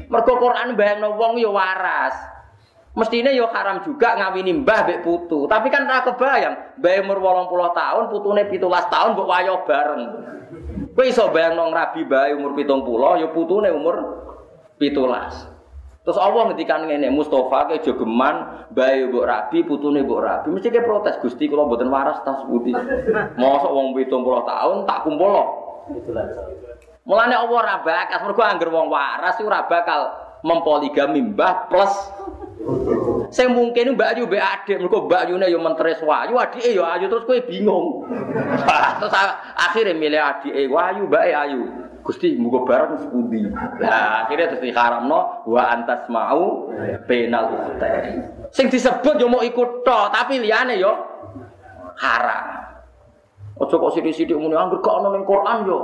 Mergo Quran bayangno wong ya waras. Mestinya yo haram juga ngawini mbah mbek putu. Tapi kan ora kebayang, mbah umur 80 tahun, putune 17 tahun mbok wayo bareng. Kowe iso bayangno rabi mbah umur 70, yo putune umur 17. Terus Allah ngendikan ngene, Mustafa ke jogeman, bae mbok rabi, putune mbok rabi. Mesti ke protes, Gusti kula mboten waras tas putih. Mosok wong 70 tahun tak kumpul. Mulane Allah ora bakas, mergo angger wong waras ora bakal mempoligami mbah plus Sing mungkin Mbak Ayu mbek adik, mergo Mbak Ayune yo menteres wayu, adike yo ayu terus kowe bingung. terus akhirnya milih adike wayu, mbake ayu. Gusti muga bareng sepundi. Lah akhirnya terus diharamno wa antas mau penal ukhtain. Sing disebut yo mau ikut to, tapi liyane yo haram. Ojo kok sithik-sithik muni angger gak ning Quran yo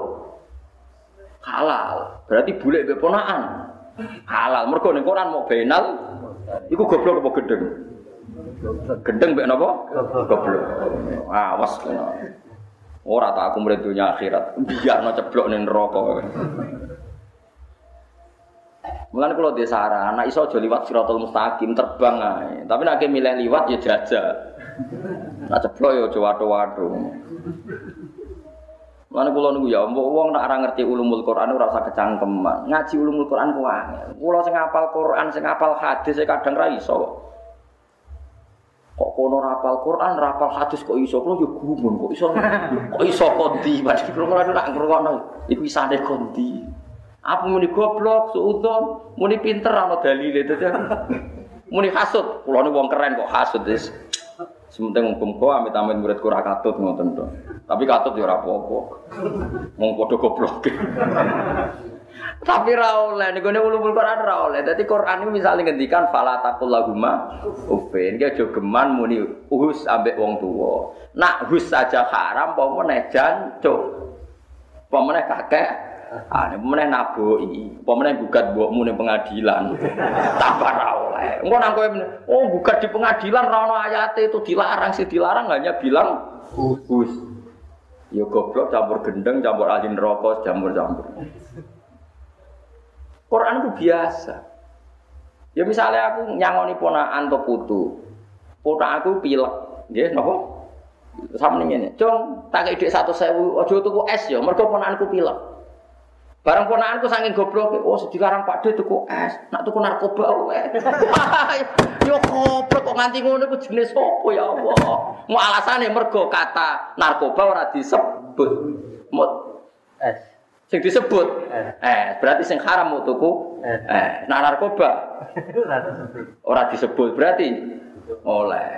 halal. Berarti bule mbek. Halal. Mergo ning Quran mau benal Iku goblok apa gendeng? Gendeng mbek napa? Goblok. Awas kena. Ora tak aku mrene dunya akhirat. Biarno ceblok ning neraka. Mulane kula dhewe saran, anak iso aja liwat siratal mustaqim terbang ae. Tapi nek milih liwat ya jajal. Nak ceblok ya aja watu-watu. Mana kula niku ya, mbok wong nak ora ngerti ulumul Quran ora usah kecangkeman. Ngaji ulumul Quran ku angel. Kula sing hafal Quran, sing hafal hadis kadang ra iso kok. Kono rapal Quran, rapal hadis kok iso? Kula yo gumun kok iso. Kok iso kondi? Mas kula nak ngrungokno iku isane kondi. Apa muni goblok, suudon, muni pinter ana dalile dadi. Muni hasud, kula wong keren kok hasud wis. Sementing hukum kok amit-amit murid kurang katut ngoten to. Tapi katut ya ora apa-apa. Wong padha goblok. Tapi ra oleh nek ngene ulumul Quran ra Quran iki misale ngendikan fala taqul lahuma ufin, ki geman muni uhus ambek wong tuwa. Nak hus saja haram apa meneh jancuk. Apa meneh kakek Ah, ini pemenang naboi, pemenang gugat buatmu ning pengadilan, tambah ra oleh. Engko oh gugat di pengadilan ra ayat itu dilarang sih dilarang hanya bilang us. Ya goblok campur gendeng, campur ahli neraka, campur-campur. Quran itu biasa. Ya misalnya aku nyangoni ponakan atau putu. Ponak aku pilek, nggih? Sama nih ini, cung, tak ide satu sewu, ojo tuku es ya, mereka ponakanku pilek. Barang ponakanku saking goblok, oh sekarang Pak D tuku es, nak tuku narkoba wae. Yo goblok kok nganti ngono ku jenis apa ya Allah. Mau alasane mergo kata narkoba ora disebut. Mau Es. sing disebut Eh. eh berarti sing haram mau tuku Eh. eh nah narkoba ora disebut berarti oleh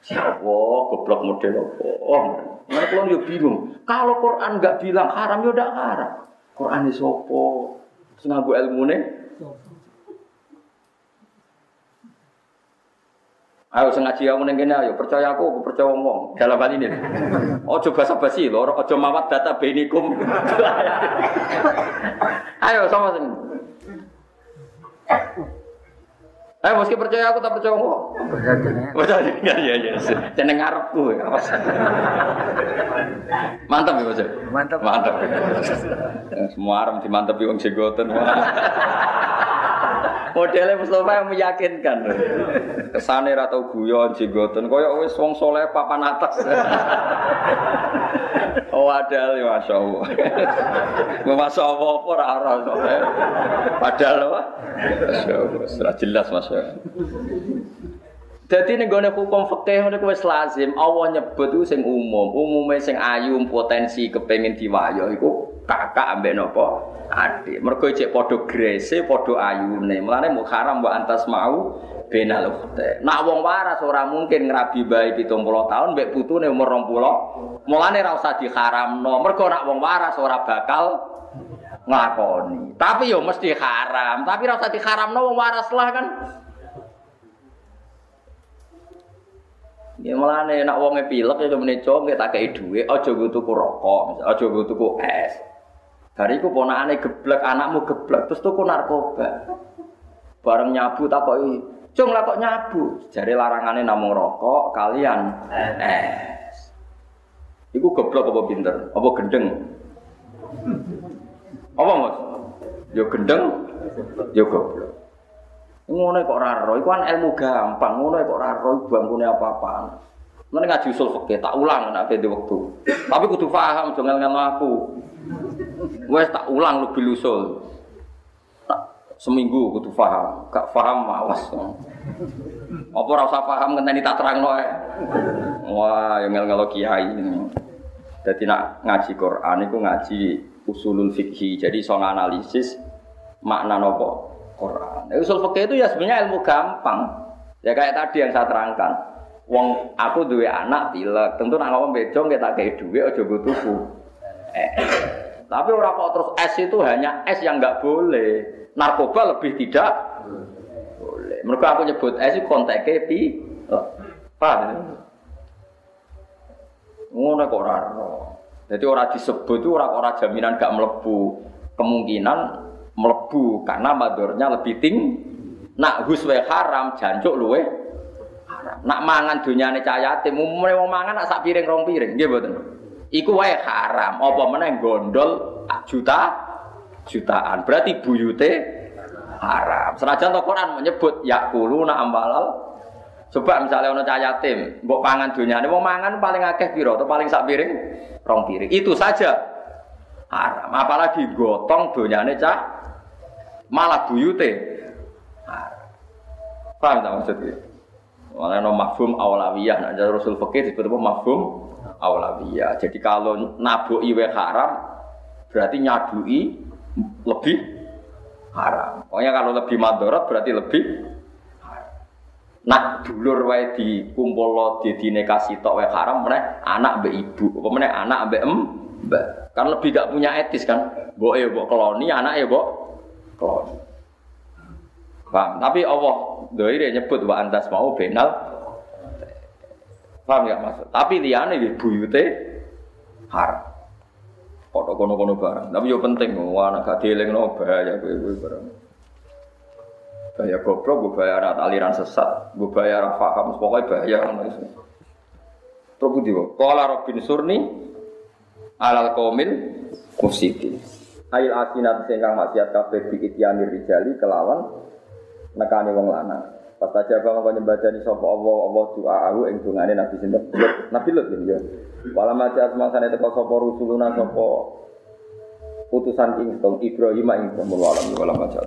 siapa goblok model apa oh mana kalau yo bingung kalau Quran nggak bilang haram yo ndak haram Quran ini sopo sing nganggo ilmune Ayo sing ngaji aku ning kene ayo percaya aku, aku percaya wong dalam hal ini. Ojo basa-basi lho, ojo mawat data benikum. ayo sama sing. Ayo meski percaya aku tak percaya wong. Perjanjiannya. Betul ya ya ya. Jeneng ngarepku ya. Mantap ya, Mas. Mantap. Mantap. Semua arem dimantepi wong jenggoten. Modelnya Mustafa yang meyakinkan. Kesane ra tau guyon jenggoten koyo wis wong soleh papan atas. Oh padahal ya Masya Allah Masya Allah apa ora. Padahal apa? Masya Allah jelas Masya Allah Jadi nih gue hukum fikih ini wis lazim. Allah nyebut itu sing umum, umumnya sing ayu potensi kepengen diwayo. Iku kakak ambek nopo adik. Mergo cek podo grese, podo ayune. Mulane mau haram mbok antas mau benal ukhte. Nak wong waras ora mungkin ngrabi bae 70 tahun mbek putune umur 20. Mulane ra usah diharamno. Mergo nak wong waras ora bakal nglakoni. Tapi yo mesti haram. Tapi ra usah diharamno wong waras lah kan. Ya mulane nek wonge pilek ya kemene cong tak kei dhuwit, aja nggo tuku rokok, misal aja nggo tuku es. Bariku ponakane geblek, anakmu geblek terus tuku narkoba. Bareng nyabu takoki, "Cung lah kok nyabu?" Jare larangane namung rokok kalian es. Iku geblek apa pinter? Apa gendeng? Apa Mas? Yo gendeng, yo goblok. Ngono kok ora ro, iku kan ilmu gampang, ngono kok ora ro bangkune apa-apaan. Mana ngaji usul fikih tak ulang nek ada waktu. Tapi kudu paham jangan ngel aku. Wes tak ulang lebih usul. Seminggu kudu paham, gak paham awas. Apa ora usah paham ngenteni tak terangno ae. Wah, yang ngel kiai. Jadi nak ngaji Quran itu ngaji usulul fikih. Jadi soal analisis makna nopo Quran. Nah, usul fikih itu ya sebenarnya ilmu gampang. Ya kayak tadi yang saya terangkan. Wong aku duwe anak pilek, tentu nak ngomong bejo tak kayak duwe aja gue tuku. Eh, tapi orang kok terus es itu hanya es yang nggak boleh. Narkoba lebih tidak boleh. Mereka aku nyebut es itu konteknya pi. Paham? Ngono kok ora. Jadi ora disebut itu ora ora jaminan gak mlebu. Kemungkinan karena madornya lebih tinggi. Nak huswe haram, jancuk luwe haram. Nak mangan dunyane cah yatim, umumnya wong mangan nak sak piring rong piring, nggih mboten. Iku wae haram. Apa meneh gondol juta jutaan. Berarti buyute haram. Senajan to Quran menyebut yakuluna ambalal Coba misalnya ono cah yatim, mbok pangan dunyane wong mangan paling akeh piro atau paling sak piring? Rong piring. Itu saja haram. Apalagi gotong dunyane cah malah buyute. Paham tak maksudnya? Malah no mafhum awlawiyah, nah jadi Rasul Fakir disebut apa mafhum awlawiyah. Jadi kalau nabuki we haram, berarti nyadui lebih haram. Pokoknya kalau lebih madorot berarti lebih Nak dulur wae dikumpul di dinekasi tok wae haram meneh anak mbek ibu, apa meneh anak mbek em mbak. Kan lebih gak punya etis kan. Mbok ya mbok keloni, anak ya mbok keloni. Paham? Tapi Allah doire nyebut wa antas mau benal. Paham ya maksud? Tapi liyane di buyute haram. Kodok kono-kono barang. Tapi yo penting, wah anak gak dielingno bahaya kowe-kowe barang. Bahaya goblok, gue bayar aliran sesat, gue bayar paham, pokoknya bahaya iso. Terus kok, kala Robin Surni, alal qaumil mufsidin. Ail asinat sing kang maksiat kabeh diityani rijali kelawan nekani wong lanang. Pas aja bang kau nyembadani sapa Allah Allah doa aku ing dungane Nabi sinten Nabi Lut ya. Wala maca semasane teko sapa rusuluna sapa utusan ing Ibrahim ing wala maca